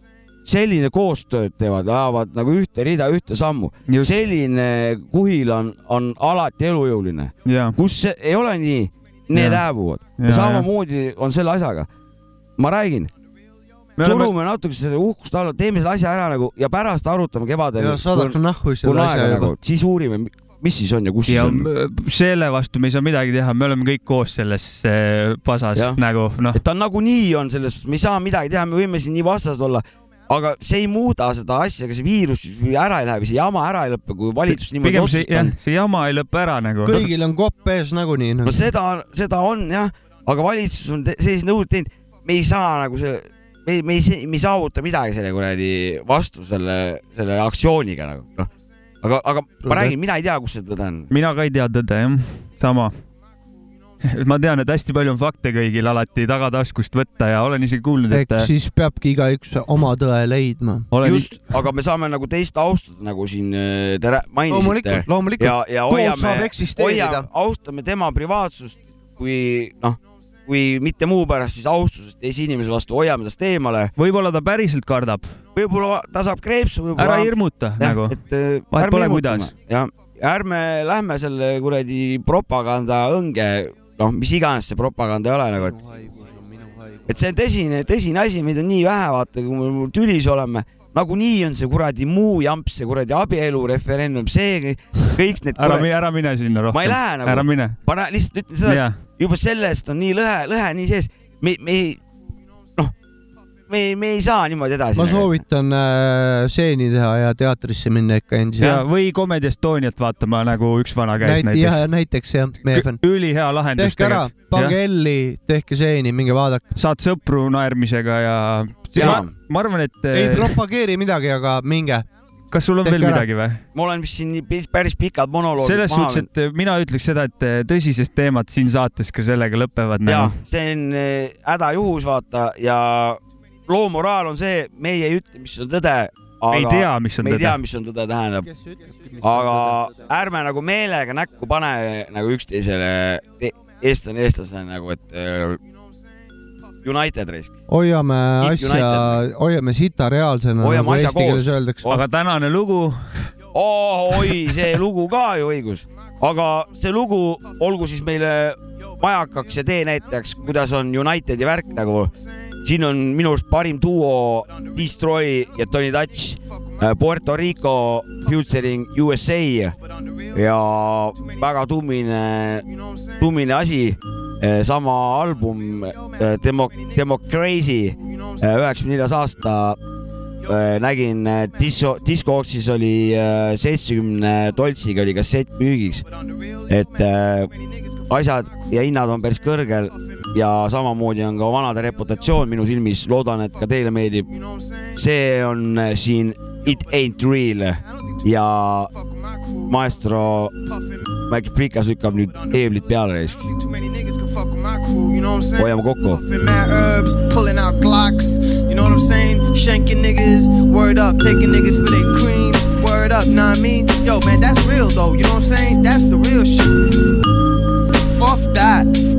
selline koostööd teevad, ajavad nagu ühte rida, ühte sammu. selline kuhil on, on alati elujõuline. kus see, ei ole nii, need hääbuvad. samamoodi on selle asjaga. ma räägin me surume oleme... natuke seda uhkust alla, teeme selle asja ära nagu ja pärast arutame kevadel. saadaks nahku selle asja juba nagu,. siis uurime, mis siis on ja kus ja siis on. selle vastu me ei saa midagi teha, me oleme kõik koos selles äh, pasas ja. nagu noh. ta nagunii on selles, me ei saa midagi teha, me võime siin nii vastased olla aga see ei muuda seda asja, ega see viirus ära ei lähe või see jama ära ei lõpe, kui valitsus niimoodi otsustanud. see jama ei lõpe ära nagu. kõigil on kopp ees nagunii no.. no seda, seda on jah, aga valitsus on selliseid nõudeid teinud, me ei saa nagu see me, me ei, me ei saavuta midagi selle kuradi vastu selle, selle aktsiooniga nagu noh. aga, aga ma räägin, mina ei tea, kus see tõde on. mina ka ei tea tõde jah, sama ma tean, et hästi palju on fakte kõigil alati tagataskust võtta ja olen isegi kuulnud, et. eks siis peabki igaüks oma tõe leidma. just, aga me saame nagu teist austada, nagu siin äh, te mainisite. loomulikult, loomulikult. ja, ja hoiame, hoiame, austame tema privaatsust, kui noh kui mitte muu pärast, siis austusest teise inimese vastu, hoiame tast eemale. võib-olla ta päriselt kardab. võib-olla ta saab kreepsu. ära hirmuta ja, nagu. et äh, vahet pole kuidas. ja ärme lähme selle kuradi propaganda õnge, noh, mis iganes see propaganda ei ole nagu, et et see on tõsine, tõsine asi, meid on nii vähe, vaata, kui me tülis oleme nagunii on see kuradi muu jamps, see kuradi abielureferendum, see kõik need. ära mine, ära mine sinna rohkem. ma ei lähe nagu. ma lihtsalt ütlen seda, juba sellest on nii lõhe, lõhe nii sees. me, me ei, me, me ei saa niimoodi edasi. ma soovitan äh, stseeni teha ja teatrisse minna ikka endiselt. või Comedy Estoniat vaatama, nagu üks vana käis Näit, näiteks. jah, näiteks jah, meie fänn. ülihea lahendus. tehke ära, pange L-i, tehke stseeni, minge vaadake. saad sõpru naermisega ja ma, ma arvan, et. ei äh, propageeri midagi, aga minge. kas sul on Tehke veel ära. midagi või? ma olen vist siin päris pikad monoloogid selles suhtes, et äh, mina ütleks seda, et äh, tõsised teemad siin saates ka sellega lõpevad. ja nagu. see on hädajuhus, vaata ja loo moraal on see, meie ei ütle, mis on tõde. me ei tea, mis on tõde. me ei tea, mis on tõde tähendab. aga ärme nagu meelega näkku pane nagu üksteisele, eestlane eestlasele nagu, et United risk. hoiame asja, hoiame sita reaalsena, nagu eesti keeles öeldakse. aga tänane lugu oh,. oi, see lugu ka ju õigus, aga see lugu olgu siis meile majakaks ja teenäitajaks, kuidas on Unitedi värk nagu. Siin on minu arust parim duo Destroy ja Tony Touch, äh, Puerto Rico featuring USA ja väga tummine, tummine asi Eh, sama album eh, Demo-, Democracy üheksakümne neljas aasta nägin disko, diskooksis oli seitsmekümne toltsiga oli kassett müügiks. et asjad ja hinnad on päris kõrgel ja samamoodi on ka vanade reputatsioon minu silmis, loodan, et ka teile meeldib. see on siin It Ain't Real ja maestro Mike Frikas lükkab nüüd eeblit peale hoiame kokku. Pulling out Glocks, you know what I'm saying? Shanking niggas, word up, taking niggas for their cream, word up, know what I mean? Yo, man, that's real though, you know what I'm saying? That's the real shit. Fuck that.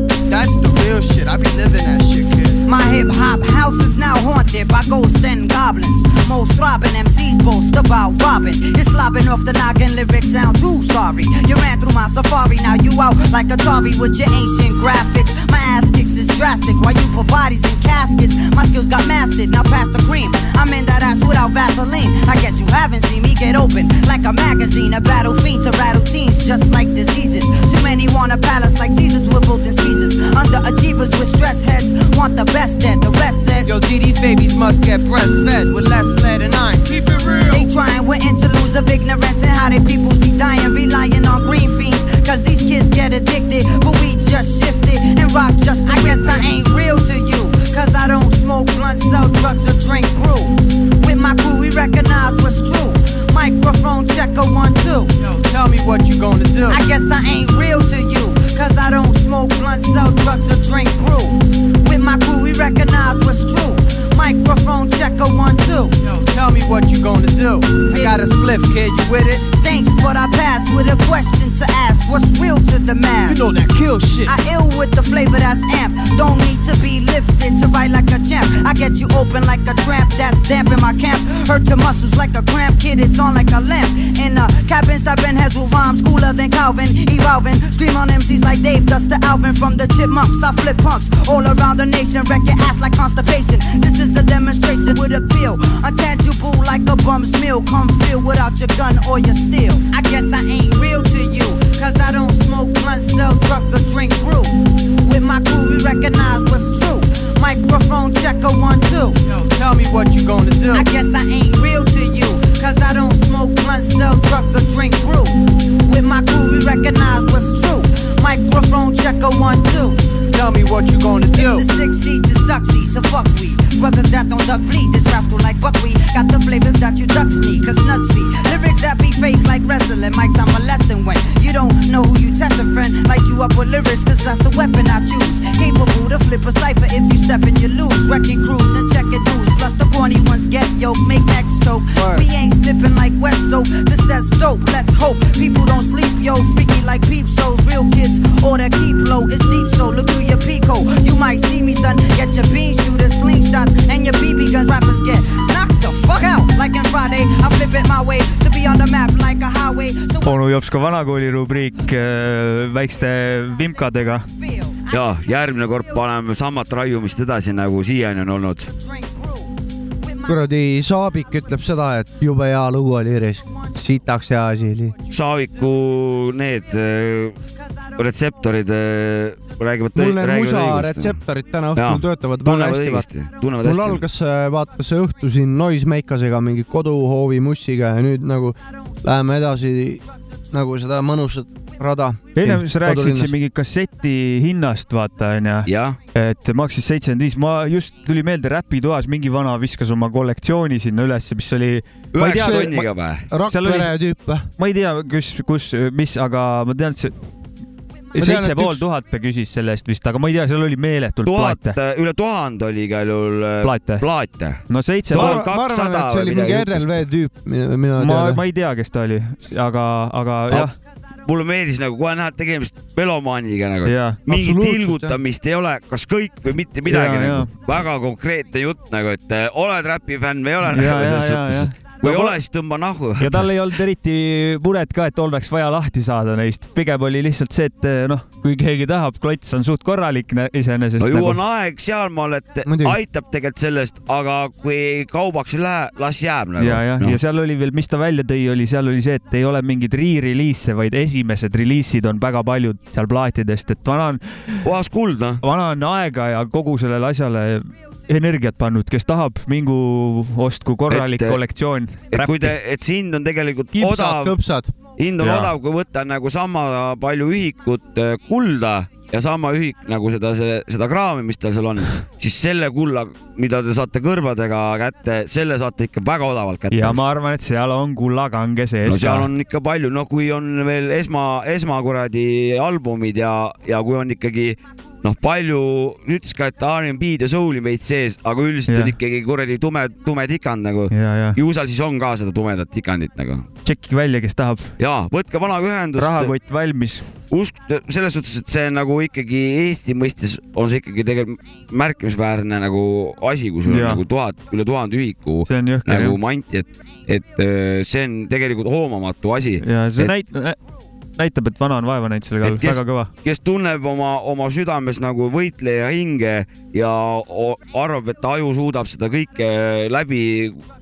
Real shit. I be living that shit, kid. My hip hop house is now haunted by ghosts and goblins. Most throbbing MCs boast about robbing. You're slobbing off the noggin, lyrics sound too sorry. You ran through my safari, now you out like Atari with your ancient graphics. My ass kicks is drastic while you put bodies in caskets. My skills got mastered, now pass the cream. I'm in that ass without Vaseline. I guess you haven't seen me get open like a magazine. A battle fiend to rattle teens just like diseases. Too many want a palace like Caesars with and Caesars. Underachievers with stress heads want the best dead, the rest said. Yo, G, these babies must get breastfed with less lead and iron. Keep it real. They trying with interludes of ignorance and how they people be dying, relying on green fiends. Cause these kids get addicted, but we just shifted and rock just. I guess I ain't real to you. Cause I don't smoke blunt, sell drugs, or drink brew. With my crew, we recognize what's true. Microphone checker one, two. Yo, tell me what you gonna do. I guess I ain't real to you. Cause I don't smoke blunts, sell drugs, or drink brew. With my crew, we recognize what's true. Microphone checker one, two. tell me what you gonna do. I got a spliff, kid, you with it? Thanks, but I pass with a question to ask. What's real to the mass? You know that kill shit. I ill with the flavor that's amp. Don't need to be lifted to write like a champ. I get you open like a tramp that's damp in my camp. Hurt your muscles like a cramp, kid, it's on like a lamp. In a cabin, stopping heads with rhymes cooler than Calvin. Evolving, scream on MCs like Dave, dust the Alvin from the chipmunks. I flip punks all around the nation, wreck your ass like constipation. This is a demonstration with a appeal. Untangible like a bum's meal. Come feel without your gun or your steel. I guess I ain't real to you, cause I don't smoke blunts, sell drugs, or drink brew. With my crew, we recognize what's true. Microphone checker one, two. Yo, tell me what you gonna do. I guess I ain't real to you, cause I don't smoke blunts, sell drugs, or drink brew. With my crew, we recognize what's true. Microphone checker one, two. Tell me what you gonna do. It's the six seeds and succeed, so fuck we. Brothers that don't duck bleed, this rascal like buckwheat. Got the flavors that you ducks need, cause nuts feed. Lyrics that be fake like wrestling, mics I'm molesting when you don't know who you testing, friend. Light you up with lyrics, cause that's the weapon I choose. Capable to flip a cipher if you step and you lose. Wrecking crews and checking dues. Plus the corny ones get yoke, make next choke. We ain't slipping like wet soap, this says dope. Let's hope people don't sleep, yo. Freaky like peep shows, real kids order keep low. It's deep, so look through your Pico. You might see me, son. Get your bean shooters, slingshots, and your BB guns. Rappers get knocked the fuck out. Like in Friday, I flip it my way to be on the map like a highway. So onu Jops ka vanakooli rubriik äh, väikeste vimkadega. ja järgmine kord paneme samat raiumist edasi, nagu siiani on olnud. Kuradi Saabik ütleb seda, et jube hea lugu oli risk, sitaks hea asi oli. Saaviku need äh, retseptorid äh, räägivad. mul need musa retseptorid täna õhtul töötavad väga hästi, vaata. mul hästi. algas vaata see õhtu siin Noisemakasega mingi koduhoovi mussiga ja nüüd nagu läheme edasi nagu seda mõnusat rada. ennem sa rääkisid siin mingi kasseti hinnast, vaata onju. et maksis seitsekümmend viis, ma just tuli meelde Räpitoas mingi vana viskas oma kollektsiooni sinna ülesse, mis oli. üheksa tonniga või? Rakvere tüüp või? ma ei tea, kus, kus, mis, aga ma tean, et see seitse pool tuhat ta küsis selle eest vist, aga ma ei tea, seal oli meeletult tuhat, plaate. üle tuhande oli igal juhul äh, plaate, plaate.. no seitse pool kakssada. see oli mingi RLV tüüp, mina ma, ma ei tea, kes ta oli, aga, aga ah, jah mulle meeldis nagu kohe näha tegemist melomaaniga nagu. mingit tilgutamist ei ole, kas kõik või mitte midagi ja, nagu. väga konkreetne jutt nagu, et äh, oled räpifänn või ei ole. Nagu, selles suhtes kui ei ole, siis tõmba nahku. ja tal ei olnud eriti muret ka, et oleks vaja lahti saada neist, pigem oli lihtsalt see, et noh, kui keegi tahab, klots on suht korralik iseenesest. no ju nagu... on aeg sealmaal, et Muidugi. aitab tegelikult sellest, aga kui kaubaks ei lähe, las jääb nagu. ja, ja no., ja seal oli veel, mis ta välja tõi, oli, seal oli see, et ei ole mingeid re-release'e, vaid esimesed reliisid on väga paljud seal plaatidest, et vana on. puhas kuld, noh. vana on aega ja kogu sellele asjale energiat pannud, kes tahab, mingu ostku korralik et, kollektsioon. et kui te, et see hind on tegelikult Kipsad, odav, hind on ja. odav, kui võtta nagu sama palju ühikut äh, kulda ja sama ühik nagu seda, seda kraami, mis tal seal on, siis selle kulla, mida te saate kõrvadega kätte, selle saate ikka väga odavalt kätte. ja ma arvan, et seal on kullakange sees no, seal on ikka palju, no kui on veel esma, esmakuradi albumid ja, ja kui on ikkagi noh, palju, ütles ka, et R'n'B-d ja soul'i veits sees, aga üldiselt ja. on ikkagi kuradi tume, tume tikand nagu. ju seal siis on ka seda tumedat tikandit nagu. tšekkige välja, kes tahab. ja võtke vanaga ühendust. rahakott valmis. usk, selles suhtes, et see nagu ikkagi Eesti mõistes on see ikkagi tegelikult märkimisväärne nagu asi, kui sul ja. on nagu tuhat, üle tuhande ühiku nagu manti, et, et äh, see on tegelikult hoomamatu asi. ja see et... näitab näitab, et vana on vaeva näinud selle kallal, väga kõva. kes tunneb oma, oma südames nagu võitleja hinge ja arvab, et aju suudab seda kõike läbi,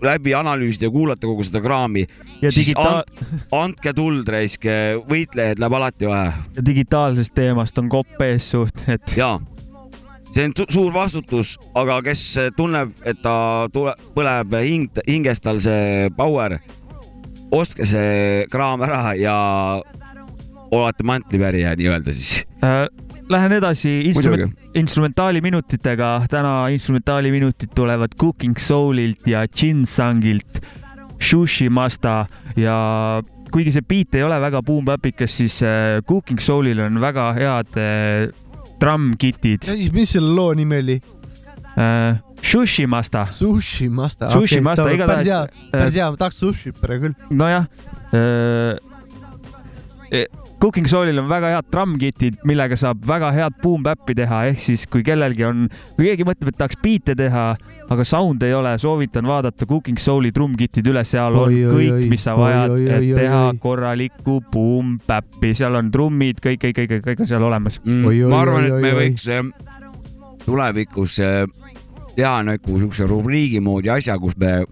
läbi analüüsida ja kuulata kogu seda kraami, digitaal... and, andke tuld, raisk, võitlejaid läheb alati vaja. ja digitaalsest teemast on kopp ees suht, et. jaa see on suur vastutus, aga kes tunneb, et ta tule, põleb hing, hinges tal see power, ostke see kraam ära ja olete mantlipärija nii-öelda siis äh,? Lähen edasi instrument, instrumentaaliminutitega. täna instrumentaaliminutid tulevad Cooking Soulilt ja Chinsangilt, Shushi Masta ja kuigi see beat ei ole väga boom-bapikas, siis äh, Cooking Soulil on väga head äh, siis, mis selle loo nimi oli äh,? Sushi Masta. Sushi Masta. Sushi okay, Masta, igatahes. päris hea, päris hea, ma tahaks sushi praegu küll. nojah äh, Cooking Soulil on väga head trumm-kitid, millega saab väga head boom-bap'i teha, ehk siis kui kellelgi on, kui keegi mõtleb, et tahaks biite teha, aga sound ei ole, soovitan vaadata Cooking Souli trumm-kitid üle, seal on oi, kõik, mis sa vajad, et teha oi, korralikku boom-bap'i, seal on trummid, kõik, kõik, kõik, kõik on seal olemas mm,. ma arvan, et me võiks eh, tulevikus eh, teha nagu siukse rubriigi moodi asja, kus me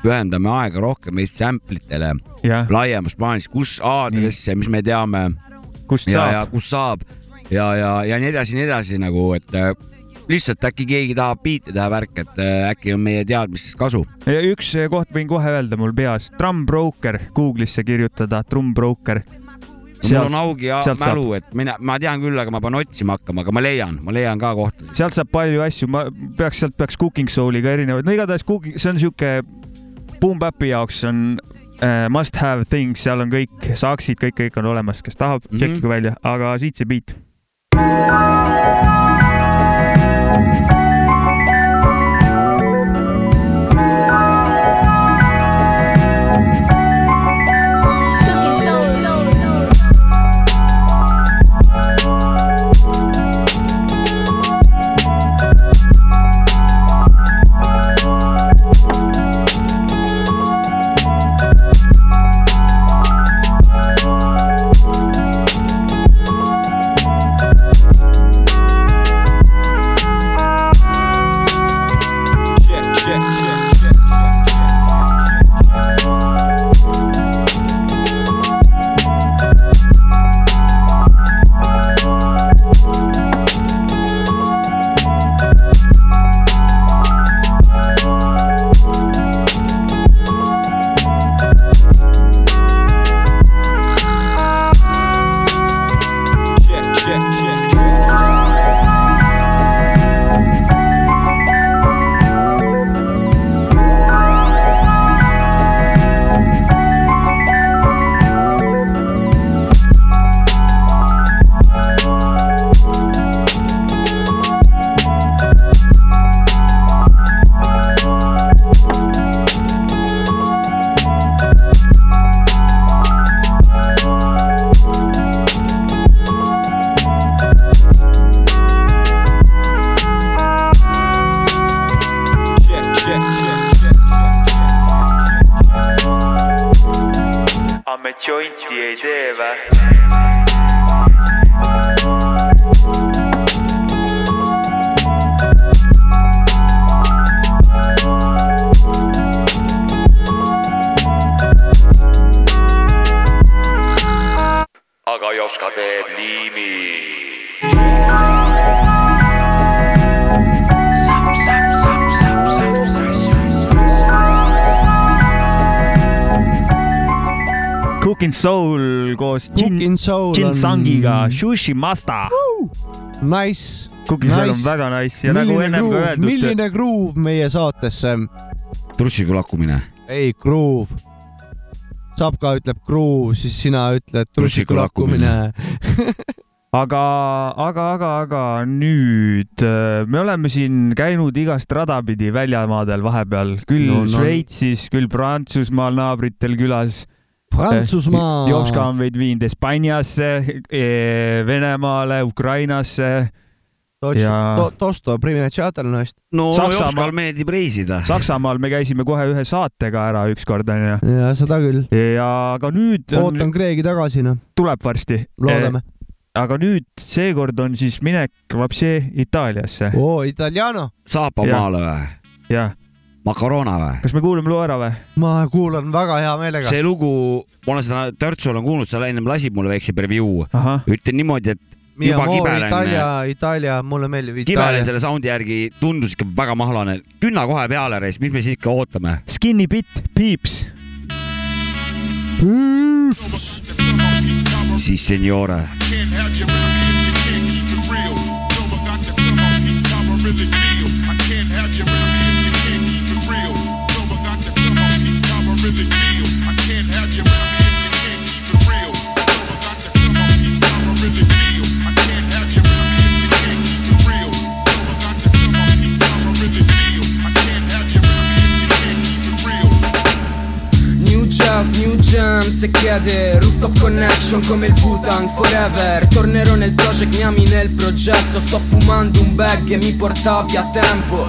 pühendame aega rohkem Eesti sample itele laiemas plaanis, kus aadresse, mis me teame. kust ja, saab. kus saab ja, ja, ja nii edasi, nii edasi nagu, et äh, lihtsalt äkki keegi tahab biite teha värk, et äh, äkki on meie teadmistest kasu. üks koht võin kohe öelda mul peas, Drum Broker, Google'isse kirjutada, Drum Mul on augi ja mälu, et mina, ma tean küll, aga ma pean otsima hakkama, aga ma leian, ma leian ka kohta. sealt saab palju asju, ma peaks, sealt peaks Cooking Soul'iga erinevaid, no igatahes Cooking, see on sihuke Boom Bapi jaoks on uh, must have things, seal on kõik saksid, kõik, kõik on olemas, kes tahab mm, -hmm. tšekkige välja, aga siit see beat. Jin, Jin Sangiga, Sushi Masta. Nice. Cooking nice. Soul on väga nice ja nagu milline nagu ennem ka öeldud. milline groove meie saatesse? trussiga lakkumine. ei, groove. Sapka ütleb groove, siis sina ütled trussiga lakkumine aga, aga, aga, aga nüüd äh, me oleme siin käinud igast rada pidi väljamaadel vahepeal, küll no, no. Šveitsis, küll Prantsusmaal naabritel külas Prantsusmaa. Jovska on meid viinud Hispaaniasse, e, Venemaale, Ukrainasse. Ja... Tosto privilegiaatelnost. no Saksamaal... Meeldib reisida. Saksamaal me käisime kohe ühe saatega ära ükskord onju. ja seda küll. ja aga nüüd. ootan Kreegi tagasi noh. tuleb varsti. loodame e aga nüüd seekord on siis minek vapsi Itaaliasse. oo, Italiano. Saapamaale või? jah Macarona või? kas me kuulame loo ära või? ma kuulan väga hea meelega. see lugu, ma olen seda Törtsul on kuulnud, sa ennem lasid mulle väikse preview. ütlen niimoodi, et Mia juba kibelen. Itaalia, Itaalia, mulle meeldib Itaalia. kibelen selle soundi järgi, tundus ikka väga mahlane. künna kohe peale, reis, mis me siin ikka ootame? Skinny Bit, Peeps. Peeps. siis seniore. really man se chiede Rooftop connection come il Wu-Tang forever? Tornerò nel project, mi ami nel progetto. Sto fumando un bag e mi porta via tempo.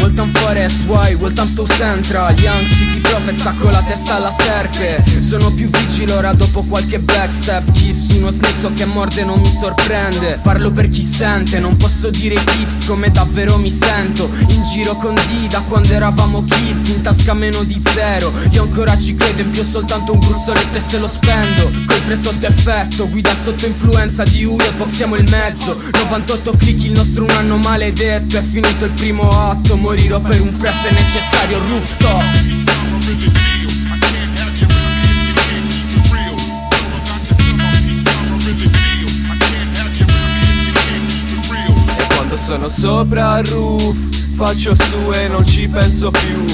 Walton Forest, why? Walton Stow Central Young City Prophet stacco la testa alla serpe. Sono più vigile ora dopo qualche backstep. Kiss uno snake so che morde non mi sorprende. Parlo per chi sente, non posso dire tips come davvero mi sento. In giro con D da quando eravamo kids In tasca meno di zero. Io ancora ci credo in più soltanto un gruzzoletto e se lo spendo. Col sotto effetto, guida sotto influenza di Uriot Boxiamo il mezzo. 98 click il nostro un anno maledetto. È finito il primo atto Morirò per un fre se necessario rooftop sono sopra il roof Faccio su e non ci penso più.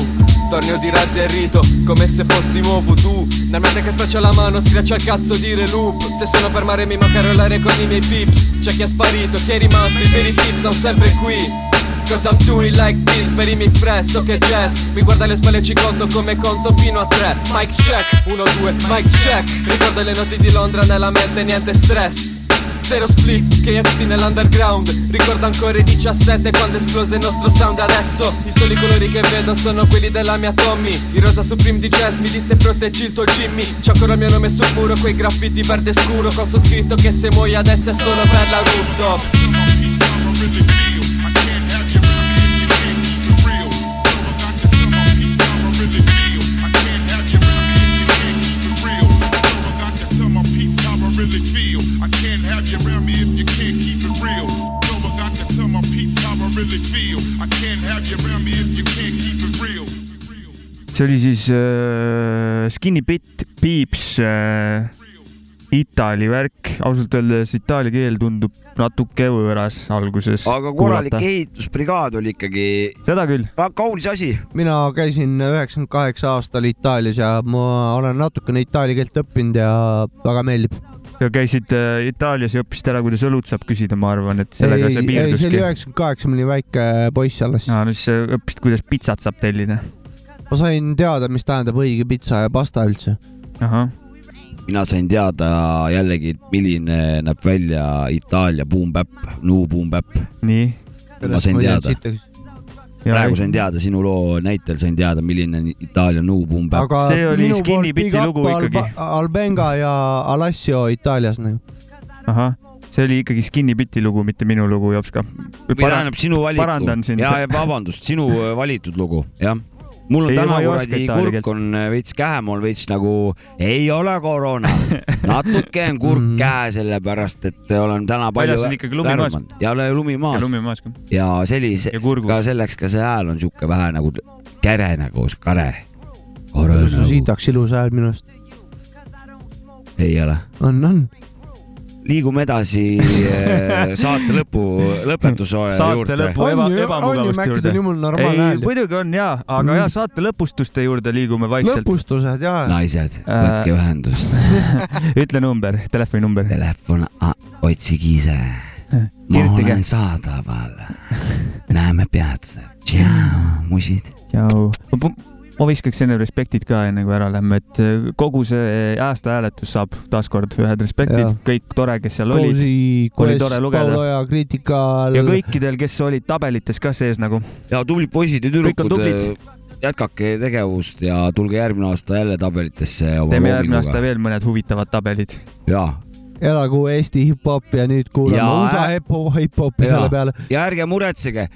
Torneo di razzi e rito come se fossimo voodoo Nel mente che straccia la mano schiaccia il cazzo di reloop. Se sono per mare mi manca rollare con i miei pips. C'è chi è sparito, chi è rimasto, i veri tips sono sempre qui Cause I'm doing like this? Per i miei fresh, so che jazz. Mi guarda alle spalle e ci conto come conto fino a tre. Mic check, 1, 2, mic check. Ricordo le notti di Londra nella mente, niente stress. Zero split, KFC nell'underground. Ricordo ancora i 17 quando esplose il nostro sound. Adesso i soli colori che vedo sono quelli della mia Tommy. Il rosa supreme di jazz mi disse proteggi il tuo Jimmy C'è ancora il mio nome sul muro, quei graffiti verde scuro. Con su scritto che se muoio adesso è solo per la rooftop see oli siis äh, Skinny Pit Peeps äh, Itaalia värk, ausalt öeldes itaalia keel tundub natuke võõras alguses. aga korralik kuulata. ehitusbrigaad oli ikkagi. seda küll. kaunis asi. mina käisin üheksakümmend kaheksa aastal Itaalias ja ma olen natukene itaalia keelt õppinud ja väga meeldib ja käisid äh, Itaalias ja õppisid ära, kuidas õlut saab küsida, ma arvan, et sellega ei, see piirduski. see oli üheksakümmend kaheksa, ma olin väike poiss alles. aa, no siis õppisid, kuidas pitsat saab tellida ma sain teada, mis tähendab õige pitsa ja pasta üldse. mina sain teada jällegi, milline näeb välja Itaalia boom-bap, new boom-bap. nii? ma sain teada. praegu sain teada, sinu loo näitel sain teada, milline on Itaalia new boom-bap. aga see oli Skinny Biti lugu ikkagi. Albenga ja Alassio Itaalias nagu. ahah see oli ikkagi Skinny Biti lugu, mitte minu lugu, Jopska. või tähendab sinu valiku. ja, ja vabandust, sinu valitud lugu, jah mul on ei, täna kuradi kurk on äh, veits kähemal, veits nagu ei ole koroona, natuke on kurk mm. käe, sellepärast et olen täna palju lärmanud ja lumi maas. ja lumi maas ka. ja sellise, ka selleks ka see hääl on sihuke vähe nagu käre nagu kare. siitaks ilus hääl minu arust. ei ole. on, on liigume edasi eh, saate lõpu, lõpetuse saate juurde. lõpu eba, ebamugavuste juurde. ei, muidugi on ja, aga mm. ja saate lõpustuste juurde liigume vaikselt. lõpustused ja. naised, võtke äh... ühendust ütle number, telefoninumber. Telefon, otsige ise. ma olen saadaval. näeme peatselt. tšau, musid. tšau ma viskaks enne respektid ka enne kui ära lähme, et äh, kogu see aasta hääletus saab taaskord ühed respektid, kõik tore, kes seal olid. oli tore lugeda. kriitikal. ja kõikidel, kes olid tabelites ka sees nagu. ja tublid poisid ja tüdrukud äh, jätkake tegevust ja tulge järgmine aasta jälle tabelitesse. teeme järgmine aasta veel mõned huvitavad tabelid. ja. elagu Eesti hip-hop ja nüüd kuulame USA hip-hopi selle peale. ja ärge muretsege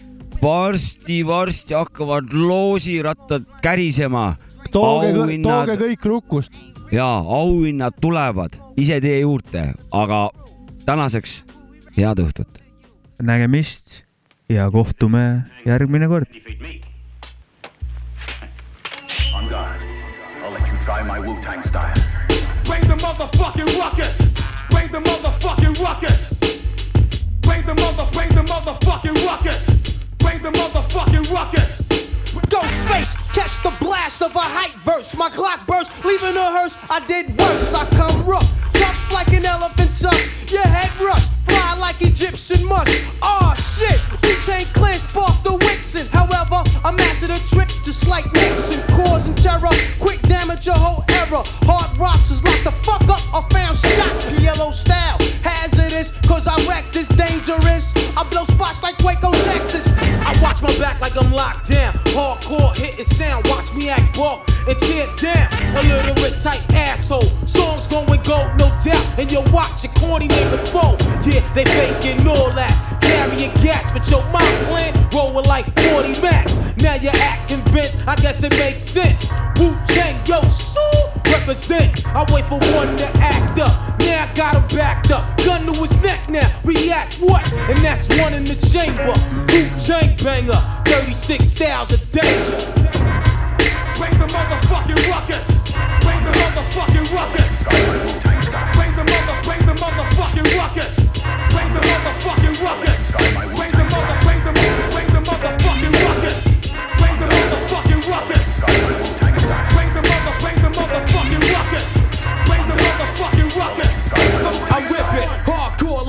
varsti-varsti hakkavad loosirattad kärisema. tooge, tooge kõik lukkust. ja auhinnad tulevad ise teie juurde, aga tänaseks head õhtut. nägemist ja kohtume järgmine kord. On guard. I'll let you try my Wu-Tang style. Bring the motherfucking ruckus! Bring the motherfucking ruckus! Bring the mother, bring the motherfucking ruckus! bring the motherfucking ruckus. Ghostface, catch the blast of a hype verse. My Glock burst, leaving a hearse. I did worse. I come rough, tough like an elephant tusk. Your head rush, fly like Egyptian musk. Aw, oh, shit, we take clear, spark the Wixen. However, I mastered a trick just like Nixon. Causing terror, quick damage, your whole era. Hard rocks is like the fuck up. I found shot, PLO style. Hazardous, cause I wrecked this Watch my back like I'm locked down. Hardcore hitting sound, watch me act broke and tear down. A little type asshole. Songs going gold, no doubt. And you watch your corny nigga fold. Yeah, they faking all that. Carrying gats, but your mind plan rolling like 40 max. Now you act convinced, I guess it makes sense. Wu Tang, yo, so represent. I wait for one to act up. Now I got him backed up. Gun to his neck now. React what? And that's one in the chamber. Wu Tang banger. 36 styles of danger. Bring the motherfucking ruckus. Bring the motherfucking ruckus. Bring the mother, bring the motherfucking ruckus. Bring the motherfucking ruckus.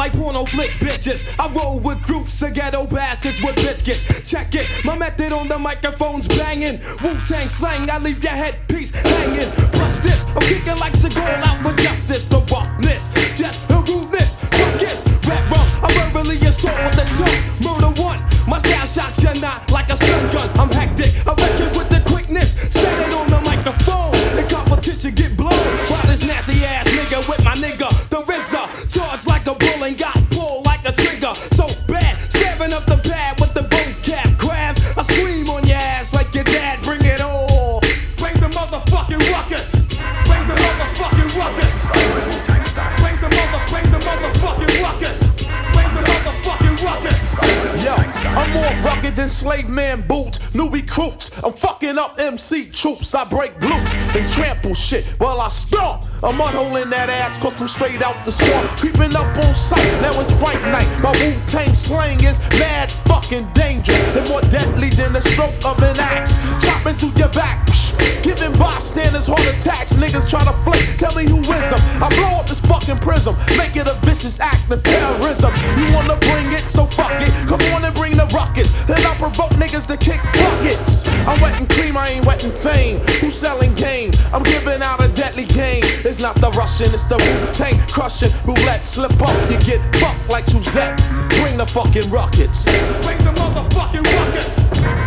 Like porno flick bitches. I roll with groups of ghetto bastards with biscuits. Check it, my method on the microphone's banging. Wu Tang slang, I leave your headpiece hanging. Plus this, I'm kicking like Seagal out for justice. The roughness, just the rudeness. Ruckus, rap rum, I verbally assault with the tongue. Murder one, my style shocks you not like a stun gun. I'm hectic, I reckon with the quickness. Set it on the microphone, the competition get blown. Than slave man boots, new recruits. I'm fucking up MC troops. I break glutes and trample shit while I stomp. I'm unholing that ass, cause I'm straight out the swamp. Creeping up on sight, now it's fight night. My Wu Tang slang is mad fucking dangerous and more deadly than the stroke of an axe. Chopping through your back, giving bystanders heart attacks. Niggas try to flake, tell me who is them. I blow up this fucking prism, make it a vicious act of terrorism. You wanna bring it, so fuck it. Come on and bring the rockets. Then I provoke niggas to kick buckets. I'm wetting cream, I ain't wet wetting fame. Who's selling game? I'm giving out a deadly game. It's not the Russian, it's the Wu Tang crushing. Roulette, slip up, you get fucked like Suzette. Bring the fucking rockets. Bring the motherfucking ruckus.